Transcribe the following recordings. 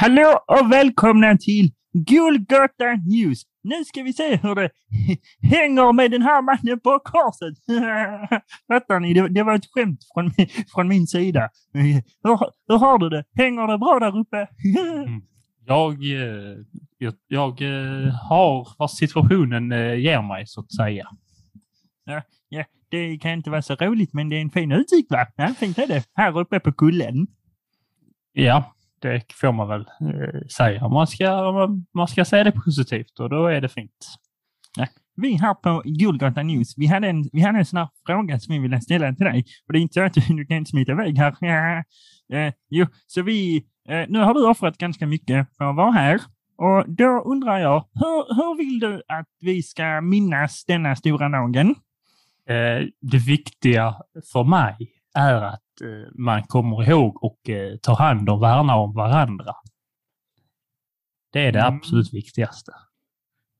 Hallå och välkomna till Golgata News. Nu ska vi se hur det hänger med den här mannen på korset. Fattar ni? Det, det, var ett skämt från, från min sida. Hur, hur har du det? Hänger det bra där uppe? Mm. jag, eh, jag, jag eh, har vad situationen eh, ger mig, så att säga. Ja, ja, det kan inte vara så roligt, men det är en fin utsikt, va? Ja, fint är det. Här uppe på kullen. Ja, det får man väl eh, säga. Man ska, man, man ska säga det positivt och då är det fint. Ja. Vi här på Golgata News, vi hade, en, vi hade en sån här fråga som vi ville ställa till dig. Och det är inte så att du, kan smita iväg här. Eh, jo, så vi, eh, nu har du offrat ganska mycket för att vara här. Och då undrar jag, hur, hur vill du att vi ska minnas denna stora dagen? Eh, det viktiga för mig är att man kommer ihåg och eh, tar hand och värnar om varandra. Det är det mm. absolut viktigaste.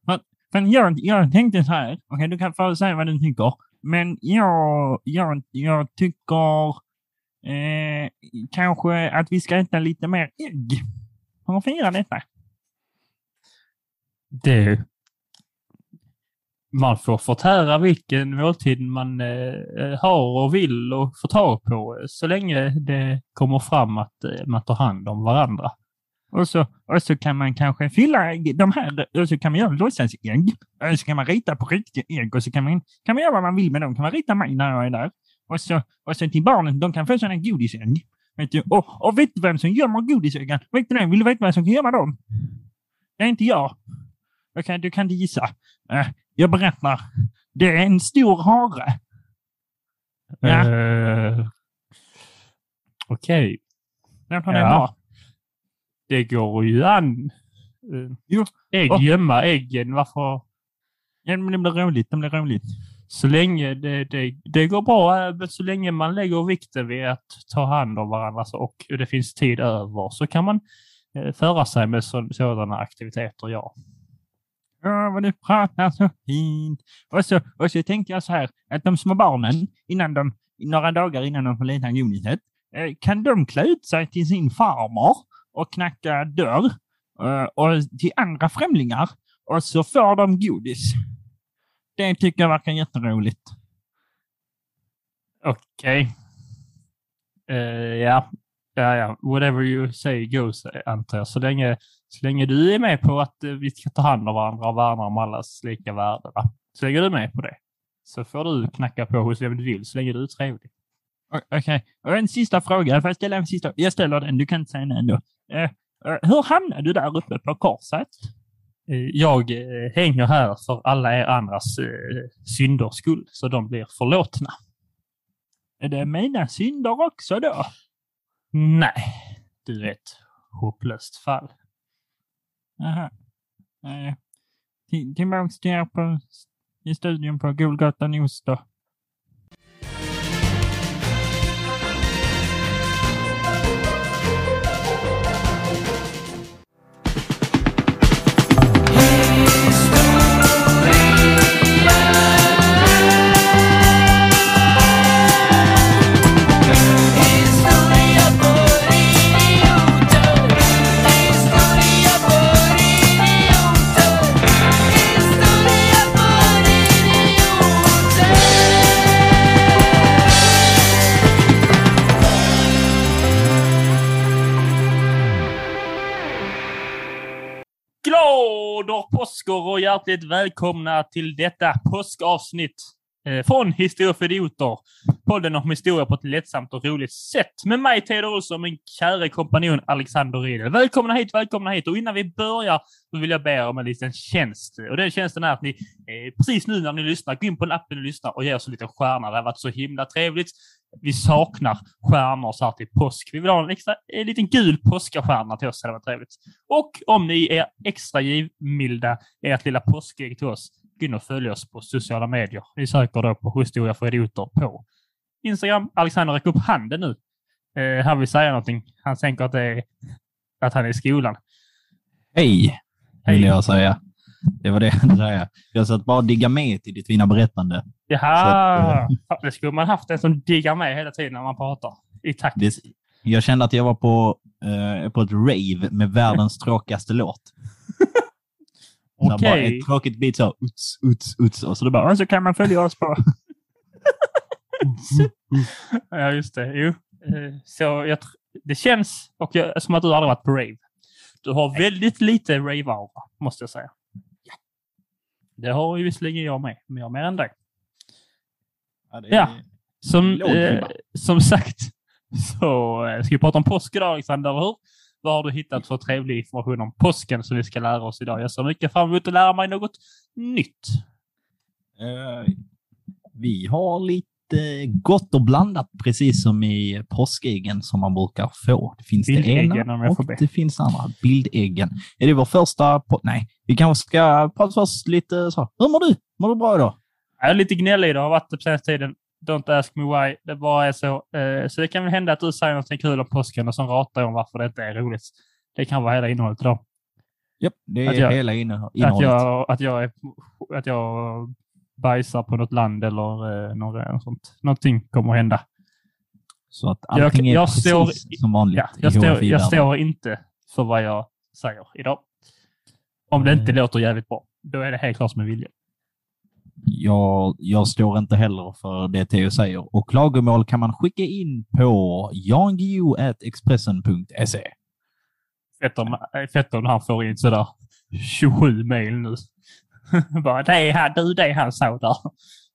Men, men jag, jag tänkte så här, okej okay, du kan få säga vad du tycker, men jag, jag, jag tycker eh, kanske att vi ska äta lite mer ägg. För att fira detta. Det man får förtära vilken måltid man eh, eh har och vill och får tag på eh, så länge det kommer fram att eh, man tar hand om varandra. Och så, och så kan man kanske fylla de här, och så kan man göra låtsasägg. Och så kan man rita på riktiga ägg och så kan man, kan man göra vad man vill med dem. Kan man rita mig när jag är där. Och så, och så till barnen, de kan få sådana godisägg. Vet du? Och, och vet du vem som gömmer godisäggen? Vet du det? Vill du veta vem som kan gömma dem? Det är inte jag. Okay, du kan gissa. Uh, jag berättar. Det är en stor hare. Ja. Uh, Okej. Okay. Ja. Det går ju an. Uh, jo. Ägg, oh. gömma äggen. Varför? Ja, men det blir roligt. Det blir roligt. Så länge det, det, det går bra, men så länge man lägger vikten vid att ta hand om varandra och det finns tid över så kan man föra sig med så, sådana aktiviteter, ja. Åh, vad du pratar så fint. Och så, och så tänkte jag så här, att de små barnen, innan de, några dagar innan de får leta godiset, eh, kan de klä ut sig till sin farmor och knacka dörr eh, och till andra främlingar och så får de godis. Det tycker jag verkar jätteroligt. Okej. Okay. Uh, ja, ja, ja. Whatever you say goes, antar jag. Så länge så länge du är med på att eh, vi ska ta hand om varandra och värna om allas lika värde, va? så länge du är med på det, så får du knacka på hos vem du vill, så länge du är trevlig. Okej, okay. och en sista fråga. Får jag ställa en sista? Jag ställer den, du kan inte säga nej ändå. Uh, uh, hur hamnade du där uppe på korset? Jag hänger här för alla er andras synders skull, så de blir förlåtna. Är det mina synder också då? Nej, du är ett hopplöst fall. Aha. Eh, tillbaks till er på, i studion på Golgatan News då. Påskor och hjärtligt välkomna till detta påskavsnitt eh, från Historia för idioter. Podden om historia på ett lättsamt och roligt sätt. Med mig, Teodor Olsson, och min kära kompanjon Alexander Riedel. Välkomna hit, välkomna hit. Och innan vi börjar så vill jag be er om en liten tjänst. Och den tjänsten är att ni eh, precis nu när ni lyssnar, gå in på en appen och lyssnar och ge oss en liten stjärna. Det har varit så himla trevligt. Vi saknar stjärnor så här till påsk. Vi vill ha en, extra, en liten gul påskastjärna till oss. Det var trevligt. Och om ni är extra givmilda ert lilla påskägg till oss, gå in och följ oss på sociala medier. Vi söker då på Historia för idioter på Instagram. Alexander räcker upp handen nu. Eh, han vill säga någonting. Han tänker att, det är, att han är i skolan. Hej, vill jag säga. Det var det jag säga. Jag satt bara och digga med till ditt fina berättande. Jaha, att, det skulle man haft en som diggar med hela tiden när man pratar i takt. Det, jag kände att jag var på eh, på ett rave med världens tråkigaste låt. Okej. Bara ett tråkigt beat så, uts, uts, uts. Och så det bara, Och så kan man följa oss på... Ja, just det. Jo. Eh, Så jag, det känns och jag, som att du aldrig varit på rave. Du har väldigt lite rave-aura, måste jag säga. Det har ju visserligen jag med, men jag mer än dig. Ja, Ja. Som, eh, som sagt så eh, ska vi prata om påsk idag, Alexander, eller hur? Vad har du hittat för trevlig information om påsken som vi ska lära oss idag? Jag ser mycket fram emot att lära mig något nytt. Eh, vi har lite gott och blandat, precis som i påskäggen som man brukar få. Det finns det ena och det finns andra. Bildäggen. Är det vår första... Nej, vi kanske ska prata först lite så. Hur mår du? Mår du bra idag? Jag är lite gnällig idag, har varit det på senaste tiden. Don't ask me why. Det bara är så. Eh, Så det kan väl hända att du säger något kul om påsken och så ratar om varför det inte är roligt. Det kan vara hela innehållet idag. Japp, det är jag- hela inne- Att innehållet. jag, att, jag är, att jag bajsar på något land eller eh, något, sånt. Någonting kommer att hända. Så att allting jag är precis står- som vanligt Ja, jag, står, jag står inte för vad jag säger idag. Om det inte låter jävligt bra. Då är det helt klart som en vilja. Jag, jag står inte heller för det Theo säger. Och klagomål kan man skicka in på jangio.expressen.se. Fett om, äh, fett om han får in sådär 27 mejl nu. Bara, det är han, du, det är han sa där.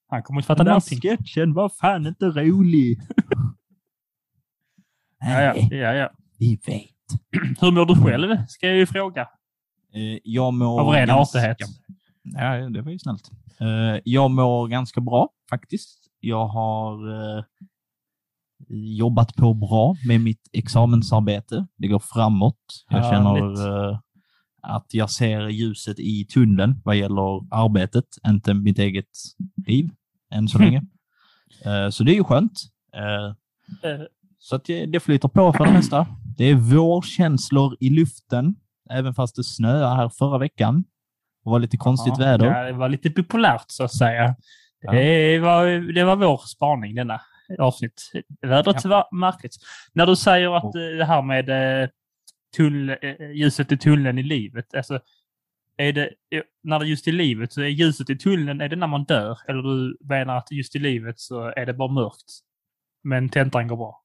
Han kommer inte fatta Den där någonting. sketchen var fan inte rolig. Ja, ja, ja, ja. vi vet. Hur mår du själv? Ska jag ju fråga. Eh, Jag mår... Av ren ganska- artighet. Ja, det var ju snällt. Eh, Jag mår ganska bra faktiskt. Jag har eh, jobbat på bra med mitt examensarbete. Det går framåt. Jag Härligt. känner att jag ser ljuset i tunneln vad gäller arbetet, inte mitt eget liv än så länge. Eh, Så det är ju skönt. Eh, Eh, Så att det, flyter på för det mesta. Det är vårkänslor i luften, även fast det snöade här förra veckan. Det var lite konstigt ja, väder. Ja, det var lite populärt så att säga. Ja. Det, var, det var vår spaning denna avsnitt. Vädret var märkligt. När du säger att det här med eh, tunnel, eh, ljuset i tunneln i livet. Alltså, är det, eh, när det är just i livet så är ljuset i tunneln, är det när man dör? Eller du menar att just i livet så är det bara mörkt? Men tentan går bra?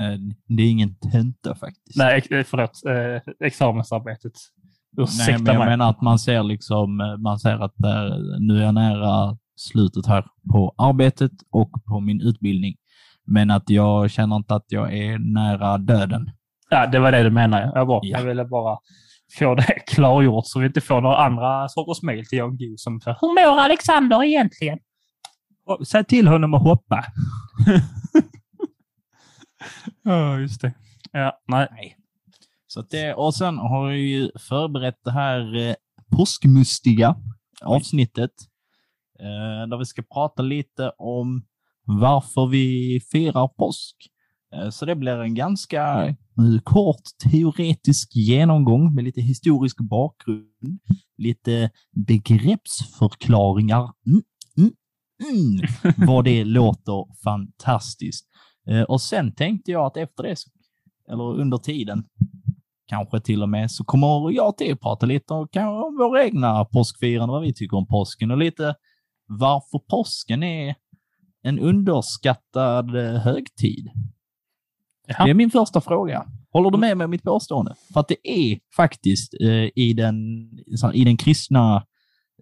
Eh, Det är ingen tenta faktiskt. Nej, eh, förlåt. Eh, examensarbetet. Nej, Ursäkta men jag mig. menar att man ser liksom, eh, man ser att nu är jag nära slutet här på arbetet och på min utbildning. Men att jag känner inte att jag är nära döden. Ja, det var det du menade. Jag, bara, Ja. jag ville bara få det klargjort så vi inte får några andra sorters mejl till Jan Guillou som säger Hur mår Alexander egentligen? Säg till honom att hoppa. Ja, just det. Ja, nej. Så att det, och sen har jag ju förberett det här eh, påskmustiga avsnittet. Eh, där vi ska prata lite om varför vi firar påsk. Eh, så det blir en ganska kort teoretisk genomgång med lite historisk bakgrund, lite begreppsförklaringar. Mm, mm, mm, vad det låter fantastiskt. Eh, och sen tänkte jag att efter det, eller under tiden, kanske till och med, så kommer jag till att prata lite om våra egna påskfirande, vad vi tycker om påsken och lite varför påsken är en underskattad eh, högtid. Jaha. Det är min första fråga. Håller du med mig om mitt påstående? För att det är faktiskt eh, i, den, i den kristna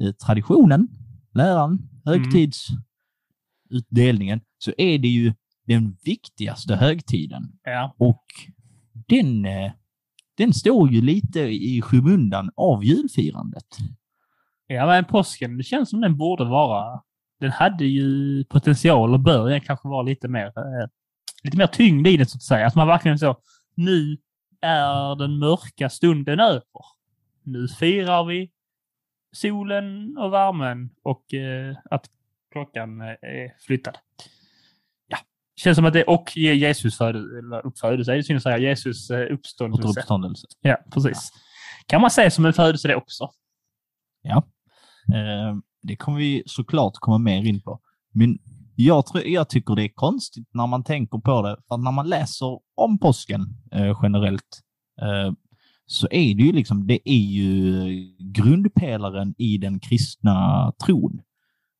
eh, traditionen, läran, högtidsutdelningen, så är det ju den viktigaste högtiden. Ja. Och den, eh, den står ju lite i skymundan av julfirandet. ja, men påsken, det känns som den borde vara... Den hade ju potential och bör kanske vara lite mer, eh, lite mer tyngd i den så att säga. Att man verkligen så, nu är den mörka stunden över. Nu firar vi solen och värmen och eh, att klockan eh, är flyttad. Ja, känns som att det och Jesus födelse, eller uppfödelse, är det synd att säga, Jesus eh, uppståndelse. Återuppståndelse. Ja, precis. Kan man säga som en födelse det också? Ja. Eh, det kommer vi såklart komma mer in på. Men jag, tror, jag tycker det är konstigt när man tänker på det, för när man läser om påsken eh, generellt eh, så är det ju liksom, det är ju grundpelaren i den kristna tron.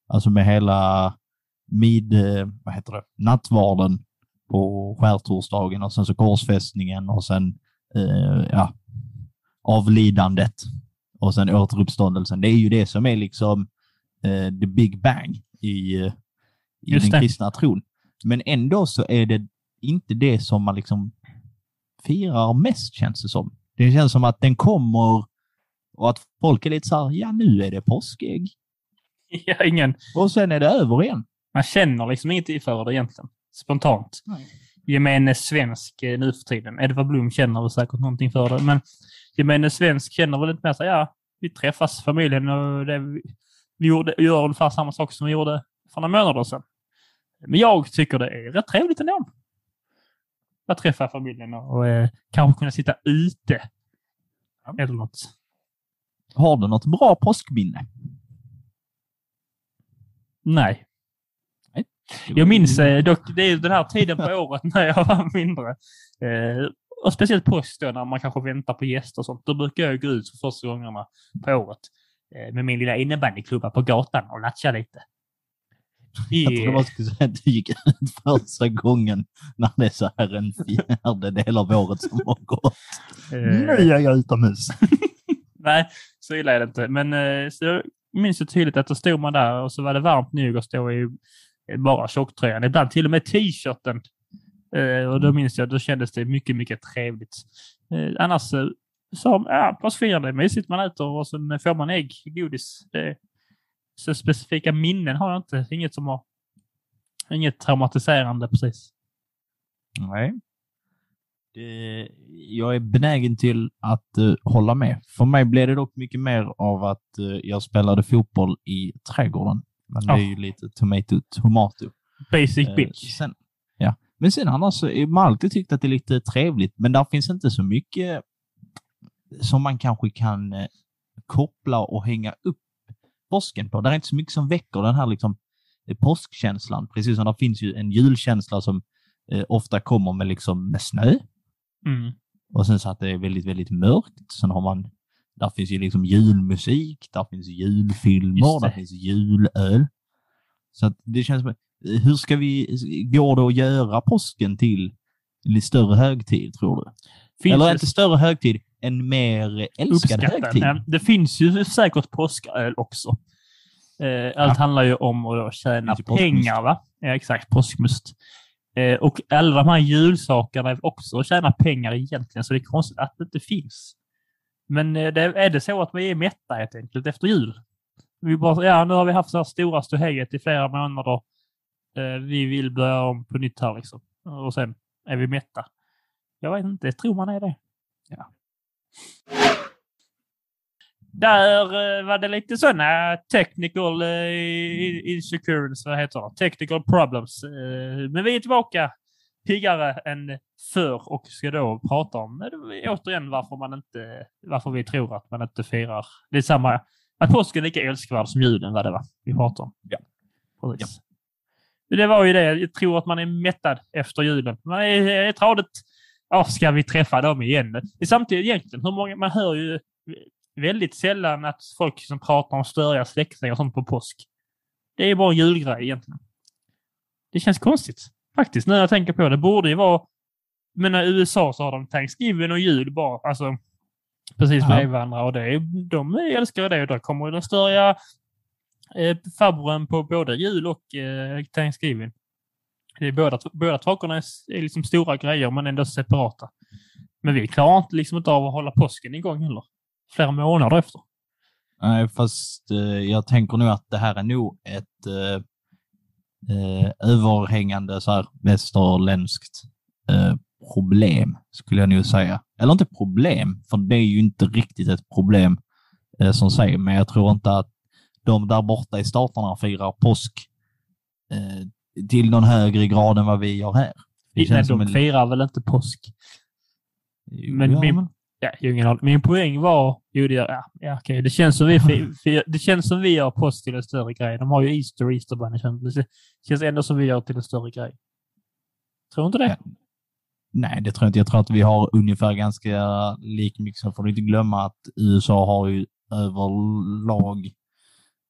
Alltså med hela mid, eh, vad heter det, nattvarden på skärtorsdagen och sen så korsfästningen och sen eh, ja, avlidandet och sen återuppståndelsen. Det är ju det som är liksom eh, the big bang i, eh, i Just den det. kristna tron. Men ändå så är det inte det som man liksom firar mest känns det som. Det känns som att den kommer och att folk är lite så här, ja nu är det påskägg Ja, ingen, och sen är det över igen. man känner liksom inget för det egentligen. Spontant. Gemene svensk eh, nu för tiden. Edvard Blom känner väl säkert någonting för det, men gemene svensk känner väl lite mer så här, ja, vi träffas familjen och det, vi, vi gjorde, gör ungefär samma sak som vi gjorde för några månader sedan. Men jag tycker det är rätt trevligt ändå. Att träffa familjen och, eh, kanske kunna sitta ute. Eller något. Har du något bra påskminne? Nej. Jag minns eh, dock, det är den här tiden på året när jag var mindre. Eh, och speciellt påsk då när man kanske väntar på gäster och sånt. Då brukar jag gå ut för första gångerna på året eh, med min lilla innebandyklubba på gatan och latcha lite. Jag trodde man skulle säga att du gick ut första gången när det är så här en fjärdedel av året som har gått. eh, är jag utomhus. nej, så illa är det inte. Men eh, så jag minns ju tydligt att då stod man där och så var det varmt nog att stå i bara tjocktröjan. Ibland till och med t-shirten. Eh, och då minns jag, då kändes det mycket, mycket trevligt. Annars så, ja, påskfirande är mysigt. Man äter och sen får man ägg, godis. Det, så specifika minnen har jag inte. Inget som har... Inget traumatiserande precis. Nej. Det, jag är benägen till att eh, hålla med. För mig blev det dock mycket mer av att eh, jag spelade fotboll i trädgården. Men det är ju lite tomato tomato. Basic Eh, bitch. Sen, ja. Men sen annars så är man alltid tyckt att det är lite trevligt, men där finns inte så mycket som man kanske kan koppla och hänga upp påsken på. Det är inte så mycket som väcker den här liksom, eh, påskkänslan. Precis som det finns ju en julkänsla som eh, ofta kommer med, liksom, med snö Mm. och sen så att det är väldigt, väldigt mörkt. Sen har man, där finns ju liksom julmusik, där finns julfilmer, där finns julöl. Så att det känns som, hur ska vi, går det att göra påsken till en lite större högtid, tror du? Finns Eller inte större högtid, en mer älskad högtid? Ja, Det finns ju säkert påsköl också. Eh, allt handlar ju om att tjäna pengar, va? Ja, exakt. Påskmust. Eh, och alla de här julsakerna är också att tjäna pengar egentligen, så det är konstigt att det inte finns. Men eh, det, är det så att vi är mätta helt enkelt efter jul? Vi bara, ja, nu har vi haft så här stora ståhejet i flera månader. Vi vill börja om på nytt här liksom. Och sen är vi mätta. Jag vet inte, tror man är det. Där eh, var det lite sådana technical uh, insecurities, vad heter det? Technical problems. Eh, men vi är tillbaka piggare än förr och ska då prata om eh, återigen varför man inte, varför vi tror att man inte firar. Det är samma, att påsken är lika älskvärd som julen var det va? Vi pratar om. Ja. Precis. Det var ju det, jag tror att man är mättad efter julen. Man är, är tradigt, ja, ska vi träffa dem igen? Samtidigt egentligen, hur många, man hör ju väldigt sällan att folk som pratar om störiga släktingar och sånt på påsk. Det är bara en julgrej egentligen. Det känns konstigt. Faktiskt, när jag tänker på det. Det borde ju vara... Men i USA så har de Thanksgiving och jul bara. Alltså, precis Ja. med varandra. Och det de älskar det. Och där kommer den störiga eh, farbrorn på både jul och eh, Thanksgiving. Det är båda, båda sakerna är, är liksom stora grejer, men ändå separata. Men vi klarar inte, liksom inte av att hålla påsken igång heller. Flera månader efter. Nej, fast eh, jag tänker nog att det här är nog ett eh, eh, överhängande så här västerländskt eh, problem, skulle jag nog säga. Eller inte problem, för det är ju inte riktigt ett problem eh, som säger, men jag tror inte att de där borta i staterna firar påsk eh, till någon högre grad än vad vi gör här. Det Nej, de en- firar väl inte påsk? Jo, Men ja, min- men- Ja, ingen. Min poäng var... Jo, det, gör- ja, ja, okej. det, känns som vi, det känns som vi gör påsk till en större grej. De har ju Easter, Easter Bunny. Det känns ändå som vi gör till en större grej. Tror du inte det? Nej, det tror jag inte. Jag tror att vi har ungefär ganska lik mycket. Så får du inte glömma att USA har ju överlag,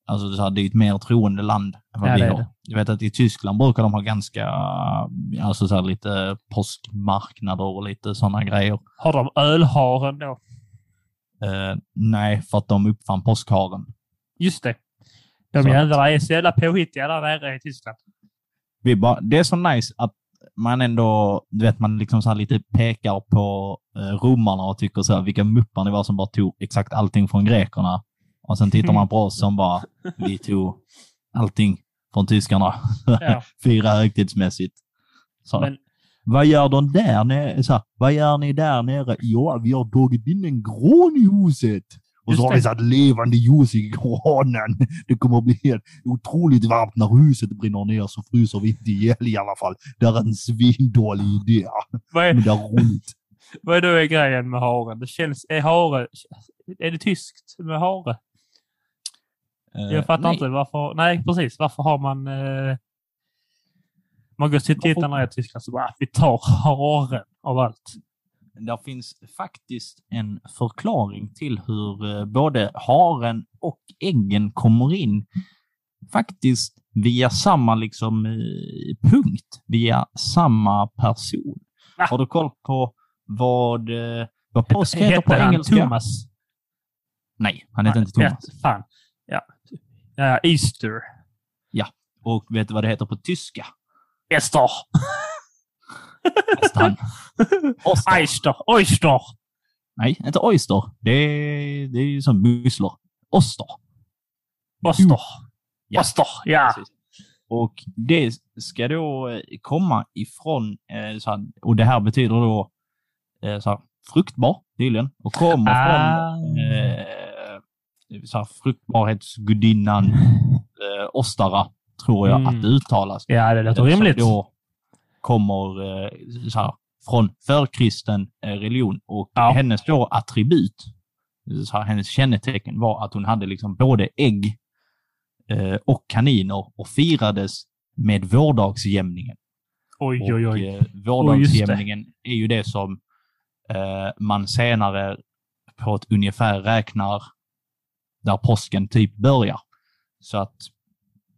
alltså det är ett mer troende land än vad Ja, vi har. det. Jag vet att i Tyskland brukar de ha ganska, alltså så lite påskmarknader och lite sådana grejer. Har de ölharen då? Eh, nej, för att de uppfann påskharen. Just det. De jävlarna är så jävla påhittiga där nere i Tyskland. Vi bara, det är så nice att man ändå, du vet, man liksom så lite pekar på eh, romarna och tycker så här, vilka muppar ni var som bara tog exakt allting från grekerna. Och sen tittar man på oss som bara, vi tog allting från tyskarna. Ja. Fira högtidsmässigt. Så, Men- vad gör de där nere? Så här, vad gör ni där nere? Ja, vi har tagit in en gran i huset. Och så har vi satt levande ljus i granen. Det kommer att bli helt otroligt varmt när huset brinner ner så fryser vi inte ihjäl i alla fall. Det är en svindålig idé. Vad är, Men det är roligt. vad är då grejen med haren? Det känns... Är hare... Är det tyskt med hare? Jag fattar nej. inte varför... Nej, precis. Varför har man... Eh, man går till tittar ner i Tyskland så bara, "Ah, vi tar haren av allt. Det finns faktiskt en förklaring till hur eh, både haren och äggen kommer in. Faktiskt via samma liksom, eh, punkt, via samma person. Va? Har du koll på vad, eh, vad påsk heter på Hette han engelska? Thomas? Nej, han heter inte Thomas. Fan. Ja. ja. Easter. Och vet du vad det heter på tyska? Ester. Nästan. Oyster. Nej, inte oyster. Det är, det är ju som musslor. Oster. Oster. Ja. Oster. Ja. Precis. Och det ska då eh, komma ifrån, eh, så här, och det här betyder då eh, så här, fruktbar tydligen, och kommer Ah. från eh, så här, fruktbarhetsgudinnan eh, Ostara, tror jag Mm. att det uttalas. Ja, det låter Som rimligt. då kommer eh, så här, från förkristen eh, religion och Ja. hennes då attribut, så här, hennes kännetecken var att hon hade liksom både ägg eh, och kaniner och firades med vårdagsjämningen. Oj, oj, Och oj. eh, vårdagsjämningen är ju det som eh, man senare på ett ungefär räknar där påsken typ börjar. Så att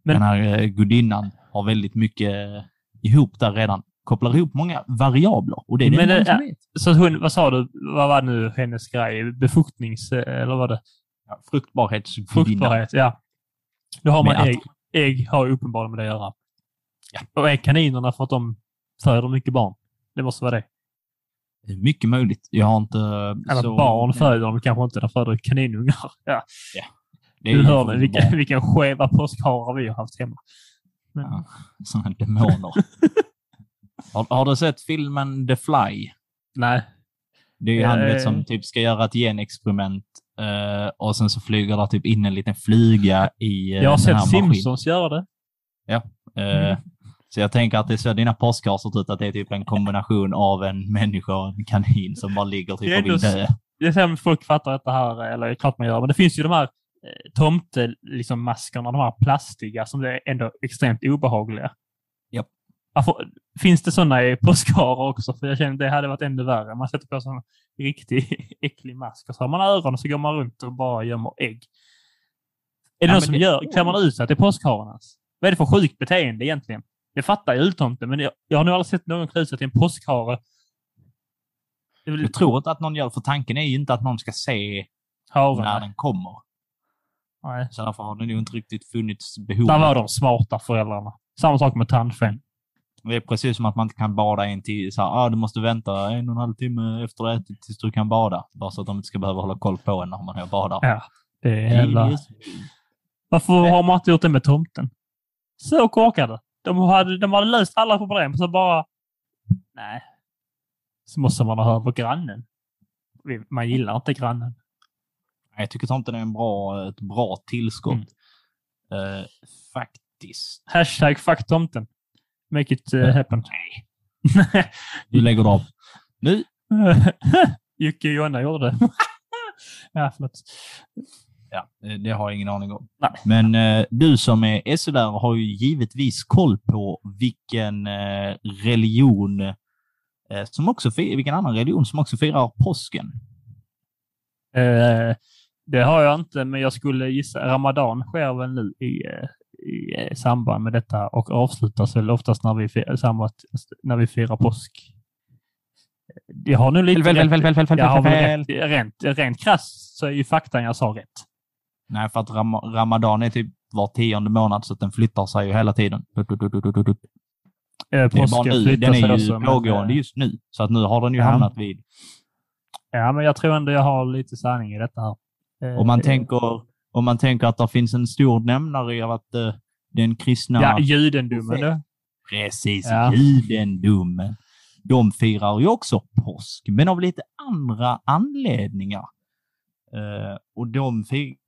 Men- den här eh, gudinnan har väldigt mycket eh, ihop där redan. Kopplar ihop många variabler och det är det Men det- som ja. vet. Så hon, vad sa du? Vad var nu hennes grej? Befuktnings... Eller vad det? Ja, fruktbarhetsgudinnan. Fruktbarhet, ja. Då har man Med att- ägg. Ägg har uppenbarligen med det att göra. Och är kaninerna för att de föder mycket barn? Det måste vara det. Det är Mycket möjligt. Jag har inte... Eller så- barn föder de kanske inte, de föder kaninungar. Ja, Det är du hör det, vilka, vilka skeva påskharar vi har haft hemma. Men, Ja. Sådana demoner. har, har du sett filmen The Fly? Nej. Det är ju han Eh. vet, som typ ska göra ett genexperiment eh, och sen så flyger det typ in en liten flyga i eh, Jag har sett. Simpsons göra det. Eh, Så jag tänker att det är så dina påskar ser ut att det är typ en kombination av en människa och en kanin som bara ligger Det typ och vill dö. Det är så här folk fattar detta här, eller det är klart man gör, men det finns ju de här eh, tomte, liksom maskerna, de här plastiga, som är ändå extremt obehagliga. Japp. Varför, finns det sådana i påskharar också? För jag känner att det hade varit ännu värre. Man sätter på sig en riktig äcklig mask och så har man öron och så går man runt och bara gömmer ägg. Är det Ja, någon som det- gör, klär man ut sig till påskhararnas? Vad är det för sjukt beteende egentligen? Jag fattar jultomten, men jag, jag har nog aldrig sett någon klä ut sig till en påskhare. Det är väl Jag tror inte att någon gör för tanken är ju inte att någon ska se haren. när den kommer. Nej. Så därför har det nog inte riktigt funnits behov. Där var de smarta föräldrarna. Samma sak med tandfen. Det är precis som att man inte kan bada en till så här, ah, du måste vänta en och en halv timme efter det tills du kan bada. Bara så att de inte ska behöva hålla koll på en när man är och badar. Ja, det är jävla... Varför har man inte gjort det med tomten? Så korkade. De hade, de hade löst alla problem, så bara... Nej. Så måste man ha över grannen. Man gillar inte grannen. Nej, Jag tycker tomten är en bra, ett bra tillskott. Mm. Eh, faktiskt. Hashtag fuck tomten. Make it uh, happen. Du lägger av. Nu, Jocke och Jonna gjorde det. ja, förlåt. Ja, det har jag ingen aning om. Nej. Men eh, du som är SO-lärare har ju givetvis koll på vilken eh, religion eh, som också vilken annan religion som också firar påsken. Eh, det har jag inte, men jag skulle gissa Ramadan sker väl nu i, eh, i eh, samband med detta och avslutas väl oftast när vi, firar, samma, när vi firar påsk. Jag har nu lite väl rent, rent krasst så är ju faktan jag sa rätt. Nej, för att ram ramadan är typ var tionde månad så den flyttar sig ju hela tiden. Bara Påsken nu. flyttar Den är sig ju pågående eh, just nu. Så att nu har den ju Ja. hamnat vid. Ja, men jag tror ändå jag har lite sanning i detta här. Om man eh, tänker, om man tänker att det finns en stor nämnare i att eh, den kristna... Ja, judendomen. Precis, Ja. judendomen. De firar ju också påsk, men av lite andra anledningar. Eh, och de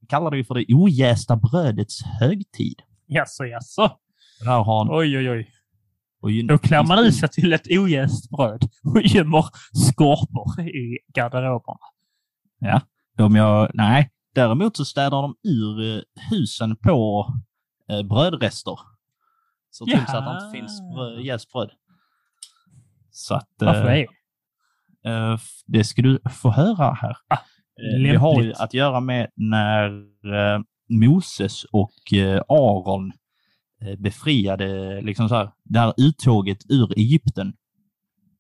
kallar det ju för det ojästa brödets högtid. Jaså, jaså. Där har han, Oj, oj, oj. Då klär man i sig till ett ojäst bröd och gömmer skorpor i garderoberna. De gör, nej, däremot så städar de ur eh, husen på eh, brödrester. Så till så att det inte finns bröd, jäst bröd. Så att... Varför eh, det? Eh, Det ska du få höra här. Ah, Eh, Det har ju lämpligt. att göra med när eh, Moses och eh, Aron befriade liksom så här, det här uttåget ur Egypten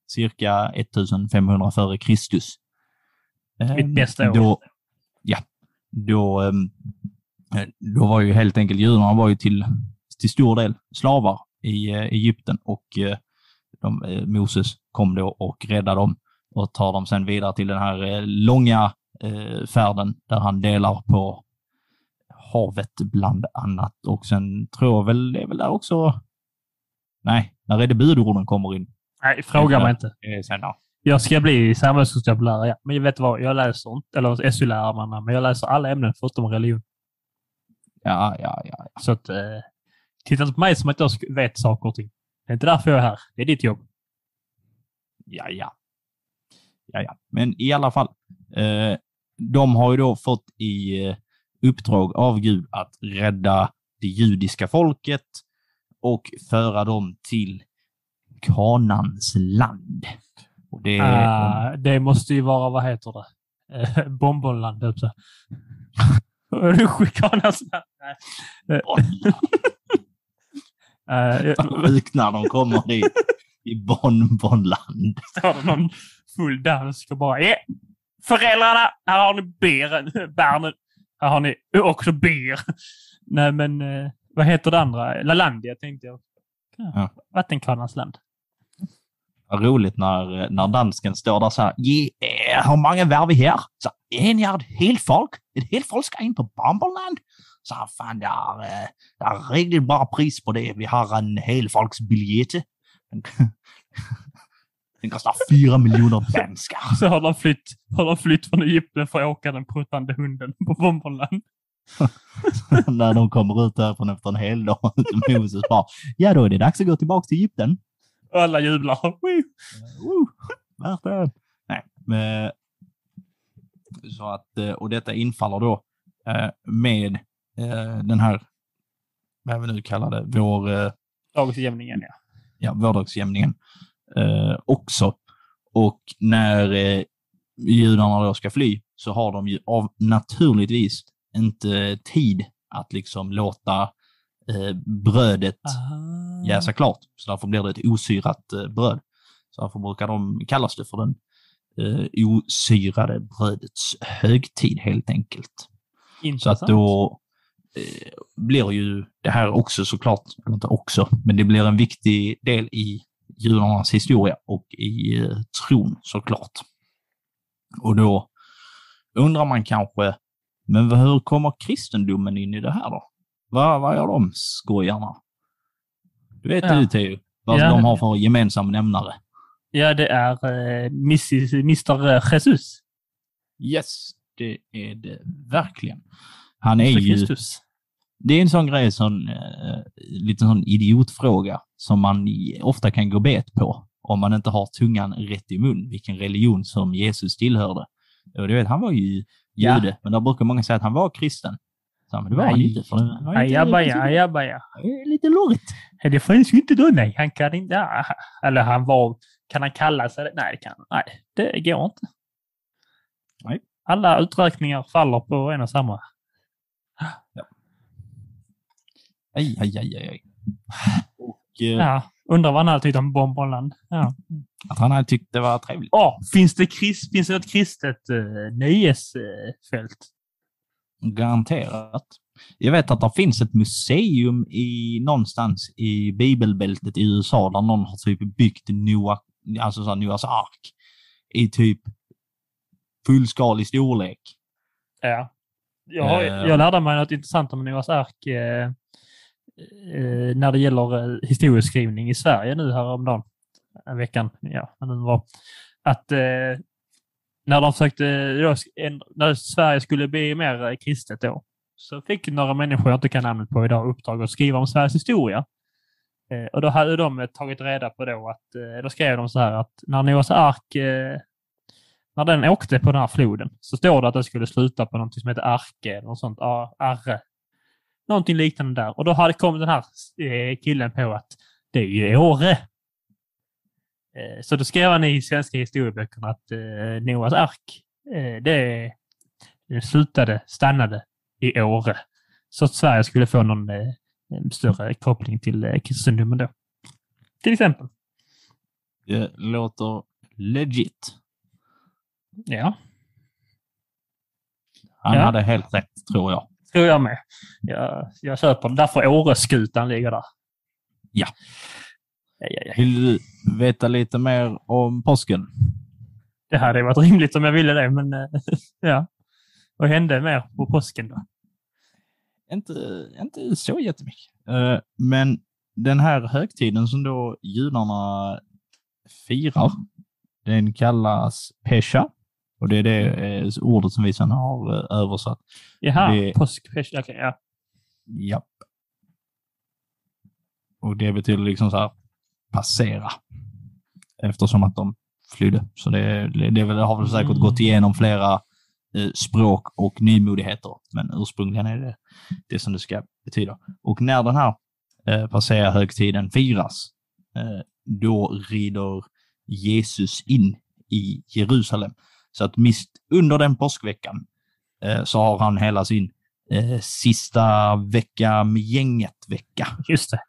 cirka 1500 före Kristus. Eh, Mitt bästa år. Då, ja, då, ehm, eh, då var ju helt enkelt judarna var ju till, till stor del slavar i Egypten och de, Moses kom då och räddade dem och tar dem sen vidare till den här långa eh, färden där han delar på havet bland annat. Och sen tror jag väl, det är väl där också... Nej, när är det budorden kommer in? Nej, fråga mig inte. Eh, sen, ja. Jag ska bli samhällskunskapslärare, ja. men jag vet vad, jag läser inte, eller SU-lärarna, men jag läser alla ämnen förutom religion. Ja, ja, ja, ja. Så att, eh, titta inte på mig som att jag vet saker och ting. Det är inte därför jag är här. Det är ditt jobb. Ja, ja. Ja, ja. Men i alla fall. Eh, de har ju då fått i eh, uppdrag av Gud att rädda det judiska folket och föra dem till Kanans land. Det, Ah, det måste ju vara, vad heter det? Eh, Bonbonland, jag på att säga. Schikanas land. Eh, eh, sjukt när de kommer dit i Bonbonland. står det någon full dansk och bara yeah. Föräldrarna, här har ni bären, barnen. Här har ni också ber. Nej men, eh, vad heter det andra? Lalandia tänkte jag. Ja. Vattenkvarnarnas land. Vad roligt när, när dansken står där så här. Yeah, hur många var vi här? Så, en är ett helt folk. Ett helt folk ska in på Bonbonland. Så här, fan, det är, eh, det är riktigt bra pris på det. Vi har en helfolksbiljett. Den, den kostar fyra miljoner danskar. Så har de flytt, har de flytt från Egypten för att åka den pruttande hunden på Bonbonland. när de kommer ut därifrån efter en hel dag. Moses bara, ja då är det dags att gå tillbaka till Egypten. Och alla jublar. Woo! Värt det. Nej, men, så att, eh, och detta infaller då eh, med eh, den här, vad vi nu kallar det, vår, eh, Dagsjämningen, ja. ja, vårdagsjämningen eh, också. Och när eh, judarna då ska fly så har de ju av naturligtvis inte tid att liksom låta eh, brödet Ah. jäsa klart. Så därför blir det ett osyrat eh, bröd. Så därför brukar de kallas det för den eh, osyrade brödets högtid helt enkelt. Så Intressant. att då eh, blir ju det här också såklart, inte också, men det blir en viktig del i judarnas historia och i eh, tron såklart. Och då undrar man kanske, men hur kommer kristendomen in i det här då? Vad, vad gör de skojarna? Du vet Ja. du Theo, vad Ja. de har för gemensam nämnare? Ja, det är eh, Mr Jesus. Yes, det är det verkligen. Han är Mr. ju. Det är en sån grej, sån, eh, lite sån idiotfråga som man ofta kan gå bet på. om man inte har tungan rätt i mun, vilken religion som Jesus tillhörde. Och du vet, han var ju Ja. jude, men då brukar många säga att han var kristen. Så, men det var han Nej. inte. För det var Ajabaja, ajabaja. Lite lurigt. Det finns ju inte då, nej. Han kan inte... ja, Eller han var... Kan han kalla sig det? Nej, det kan Nej, det går inte. Nej. Alla uträkningar faller på en och samma. Aj, aj, aj, aj. aj. Och eh, Ja. Undrar vad han hade tyckt om Bomboland. Ja. att han hade tyckt det var trevligt. Åh, finns, det krist, finns det ett kristet uh, nöjesfält? Garanterat. Jag vet att det finns ett museum i någonstans i bibelbältet i USA där någon har typ byggt Noah, alltså så Noahs ark i typ fullskalig storlek. Ja. Jag, har, Eh. jag lärde mig något intressant om Noahs ark eh, eh, när det gäller eh, historieskrivning i Sverige nu häromdagen. En veckan, ja, när den var. Att eh, när de försökte, då, en, när Sverige skulle bli mer eh, kristet då, så fick några människor, jag inte kan namnet på idag, uppdrag att skriva om Sveriges historia. Eh, och då hade de eh, tagit reda på då att, eh, då skrev de så här att när Noas ark eh, när den åkte på den här floden så står det att den skulle sluta på något som heter Arke eller något sånt. Arre. Någonting liknande där. Och då hade kommit den här eh, killen på att det är ju Åre. Eh, Så då skrev han i svenska historieböckerna att eh, Noas ark, det, slutade, stannade i Åre. Så att Sverige skulle få någon större koppling till kristendomen då. Till exempel. Det låter legit. Ja, Han Ja. hade helt rätt, tror jag. Tror jag med. Jag, jag köper den. Därför Åreskutan ligger där. Ja. Ja, ja, ja. Vill du veta lite mer om påsken? Det hade varit rimligt om jag ville det, men eh, ja. Vad hände mer på påsken då? Inte, inte så jättemycket. Eh, men den här högtiden som då judarna firar, den kallas Pesha. Och det är det eh, ordet som vi sedan har eh, översatt. Jaha, Det- påskfest. Okej, ja. Japp. Och det betyder liksom så här passera. Eftersom att de flydde. Så det, det, har väl säkert Mm. gått igenom flera eh, språk och nymodigheter. Men ursprungligen är det det som det ska betyda. Och när den här eh, passera högtiden firas, eh, då rider Jesus in i Jerusalem. Så att mist under den påskveckan eh, så har han hela sin eh, sista vecka med gänget-vecka. Just det.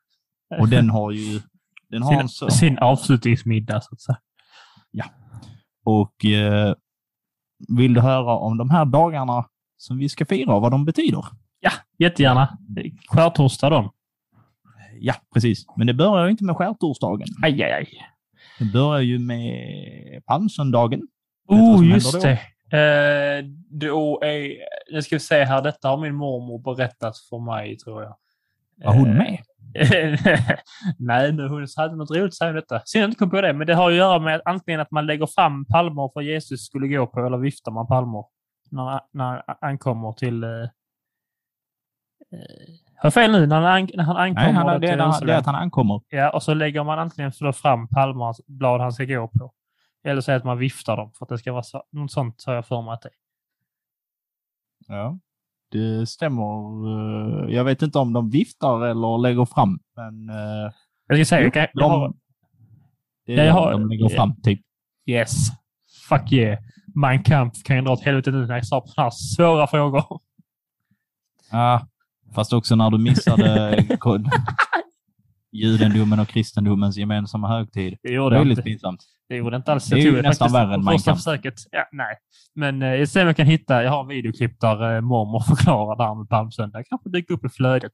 Och den har ju... Den har sin, en så. sin avslutningsmiddag, så att säga. Och eh, vill du höra om de här dagarna som vi ska fira och vad de betyder? Ja, jättegärna. Skärtorsdag då. Ja, precis. Men det börjar ju inte med skärtorsdagen. Aj, aj, aj. Det börjar ju med palmsöndagen. Oh, just det. Eh, då är... Nu ska vi se här. Detta har min mormor berättat för mig, tror jag. Var hon Eh, med? Nej, men hon hade något roligt att säga om detta. Synd att inte kom på det, men det har att göra med antingen att man lägger fram palmer för Jesus skulle gå på, eller viftar man palmer när, när han ankommer till... Eh, eh, har jag fel nu? När han, an, när han ankommer Nej, han, det, till är, det är att han ankommer. Ja, och så lägger man antingen för fram palmblad han ska gå på. Eller så att man viftar dem för att det ska vara så, något sånt har jag för mig att det är. Ja. Det stämmer. Eh, Jag vet inte om de viftar eller lägger fram, men eh, Jag ska säga, jag har, de, det är jag har- de lägger fram, typ. Yes. Fuck yeah. Mein Kampf kan ju dra åt helvete nu när jag svarar på sådana här svåra frågor. Ja, fast också när du missade judendomen och kristendomens gemensamma högtid. Det gjorde lite inte. pinsamt. Det gjorde inte alls. Det är ju nästan värre än första Kampf. försöket. Ja, nej. Men eh, jag ser om jag kan hitta. Jag har en videoklipp där eh, mormor förklarar det här med palmsöndag. Kanske dyker upp i flödet.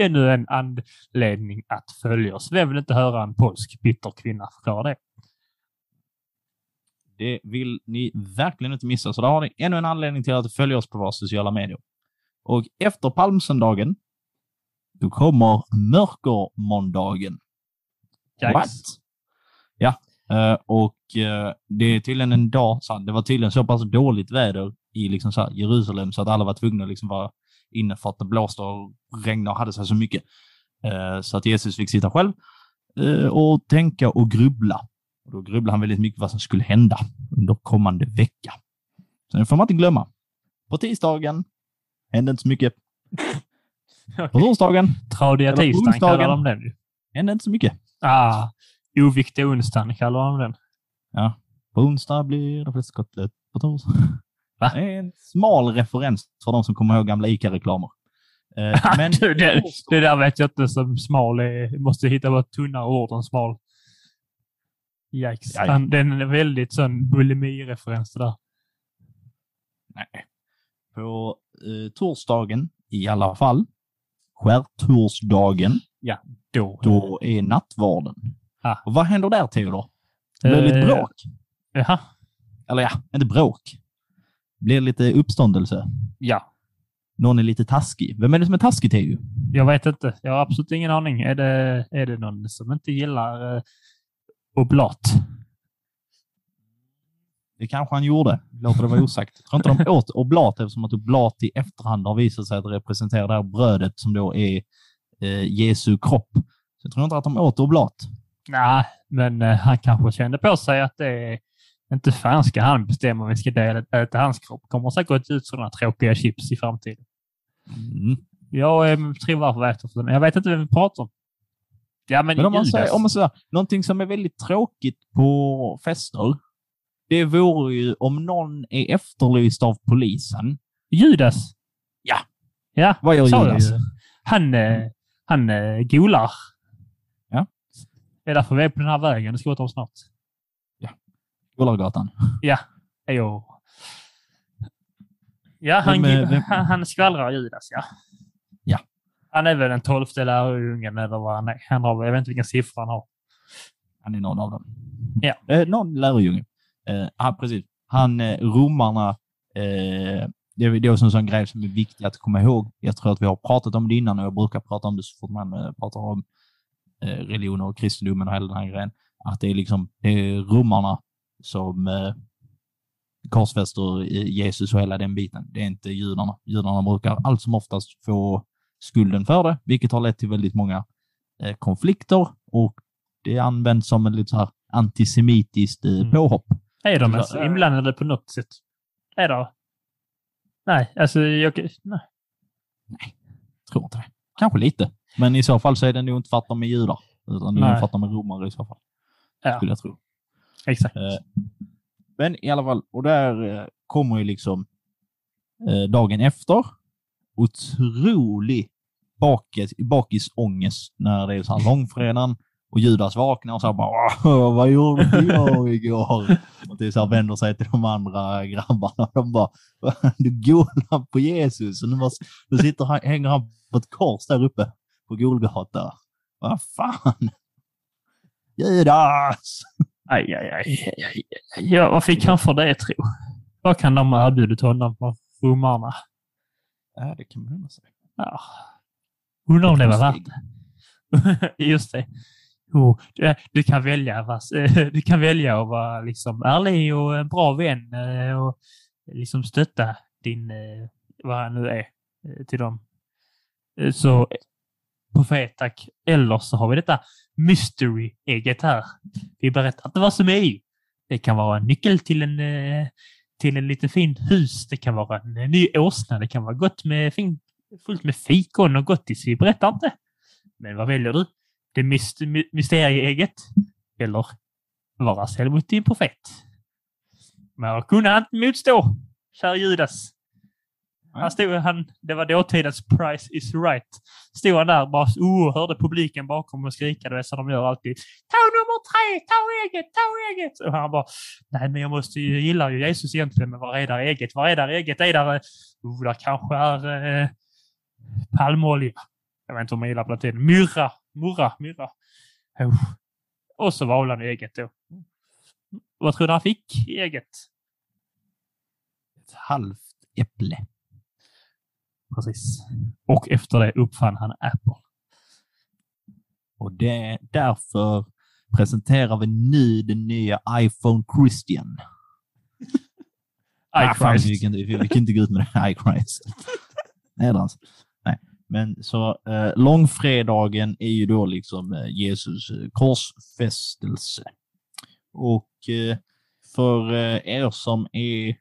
Ännu en anledning att följa oss. Vem vill inte höra en polsk bitter kvinna förklara det? Det vill ni verkligen inte missa. Så där har ni ännu en anledning till att följa oss på våra sociala medier. Och efter palmsöndagen, då kommer mörkermåndagen. What? Ja, eh, och eh, det är tydligen en dag, så det var tydligen så pass dåligt väder i liksom så Jerusalem så att alla var tvungna att liksom vara inne för att det blåste och regnade och hade sig så mycket. Eh, Så att Jesus fick sitta själv och tänka och grubbla. Och då grubblade han väldigt mycket vad som skulle hända under kommande vecka. Så det får man inte glömma. På tisdagen hände inte så mycket. På torsdagen Tradiga tisdagen onsdagen. kallar de den ju. hände inte så mycket. Ah, oviktiga onsdagen kallar de den. Ja. På onsdag blir det fläskkotlett. På torsdag. Va? Det är en smal referens för de som kommer ihåg gamla ICA-reklamer. Eh, men Du, det, det där vet jag inte som smal är. Måste hitta ett tunnare ord än smal. Yikes. Han, den är väldigt sån bulimi-referens det där. Nej. På eh, torsdagen i alla fall, skärtorsdagen, Då. då är nattvarden. Ah. Och vad händer där, Theodor? Det blir lite Eh, bråk. Jaha. Eller ja, inte bråk. Det blir lite uppståndelse. Ja. Någon är lite taskig. Vem är det som är taskig, Teo? Jag vet inte. Jag har absolut ingen aning. Är det, är det någon som inte gillar eh, oblat? Det kanske han gjorde. Låter det vara osagt. Jag tror inte de åt oblat eftersom att oblat i efterhand har visat sig att representera det här brödet som då är eh, Jesu kropp. Så jag tror inte att de åt oblat. Nej, men eh, han kanske kände på sig att det är inte fan ska han bestämma om vi ska dela, äta hans kropp. Kommer säkert ut sådana tråkiga chips i framtiden. Mm. Jag eh, varför jag äter för den. Jag vet inte vem vi pratar om. Ja, men, Men om man, säger, om man säger någonting som är väldigt tråkigt på fester, det vore ju om någon är efterlyst av polisen. Judas? Ja. Ja, Vad gör Judas? ju. Han, eh, han eh, golar. Ja. Det är därför vi är på den här vägen. Det ska åt dem snart. Gålargatan. Jo. Ja, han, Vem, eh, vem- han, han skvallrar Judas, ja. Ja. Han är väl den tolfte lärjungen eller vad han är. Han har, jag vet inte vilken siffra han har. Han är någon av dem. Ja. Eh, någon lärjunge. Eh, ja, precis. Han, eh, romarna, eh, det är också en sån grej som är viktig att komma ihåg. Jag tror att vi har pratat om det innan och jag brukar prata om det så fort man eh, pratar om eh, religion och kristendomen och hela den här grejen. Att det är liksom det är romarna som eh, korsfäster eh, Jesus och hela den biten. Det är inte judarna. Judarna brukar allt som oftast få skulden för det, vilket har lett till väldigt många eh, konflikter och det används som en lite så här antisemitiskt eh, Mm. Är de Så, alltså inblandade på något sätt? Är det? Nej, alltså jag... Nej. Tror inte det. Kanske lite. Men i så fall så är det nog inte för att de är judar. Utan det är Nej. nog för att de är romare i så fall. Ja. Skulle jag tro. Exakt. Eh, Men i alla fall, och där eh, kommer ju liksom eh, dagen efter otrolig bakis, bakisångest när det är så här långfredagen och Judas vaknar och så bara "Åh, vad gjorde jag igår? Och det är så vänder sig till de andra grabbarna och de bara du golar på Jesus och nu, måste, nu sitter han, hänger han på ett kors där uppe på Golgata. Vad fan? Judas! Aj, aj, aj, aj, aj. Ja, vad fick han för det, tro? Vad kan de ha erbjudit honom på romarna? Ja, det kan man undra sig. Ja. Undrar om det var värt det. Just det oh, eh, du, du, kan välja, eh, du kan välja att vara liksom ärlig och en bra vän eh, och liksom stötta din, vad han nu är, till dem. Så på tack. Eller så har vi detta mystery-ägget här. Vi berättar inte vad som är i. Det kan vara en nyckel till en, till en liten fin hus. Det kan vara en ny åsna. Det kan vara gott med fin, fullt med fikon och gottis. Vi berättar inte. Men vad väljer du? Det myst, my- mysterieägget? Eller vara själv mot din profet? Men jag kunde han inte motstå, kära Judas. Han stod, han, det var dåtidens price is right. Stod han där bara oh, hörde publiken bakom och skrika, det är så de gör alltid. Ta nummer tre, ta eget, ta eget! Och han bara, nej men jag måste ju, gillar ju Jesus egentligen, men var är där eget? Var är där eget? Är där, eh, oh, där kanske är eh, palmolja. Jag vet inte om man gillar på latin. Myrra, murra, myrra. Oh. Och så valde han eget då. Vad tror du han fick i eget? Ett halvt äpple. Precis. Och efter det uppfann han Apple. Och det, därför presenterar vi nu den nya iPhone Christian. Ah, fan, iChrist. vi, kan, inte- vi kan inte gå ut med det. iChrist. men så eh, långfredagen är ju då liksom eh, Jesus eh, korsfästelse. Och eh, för eh, er som är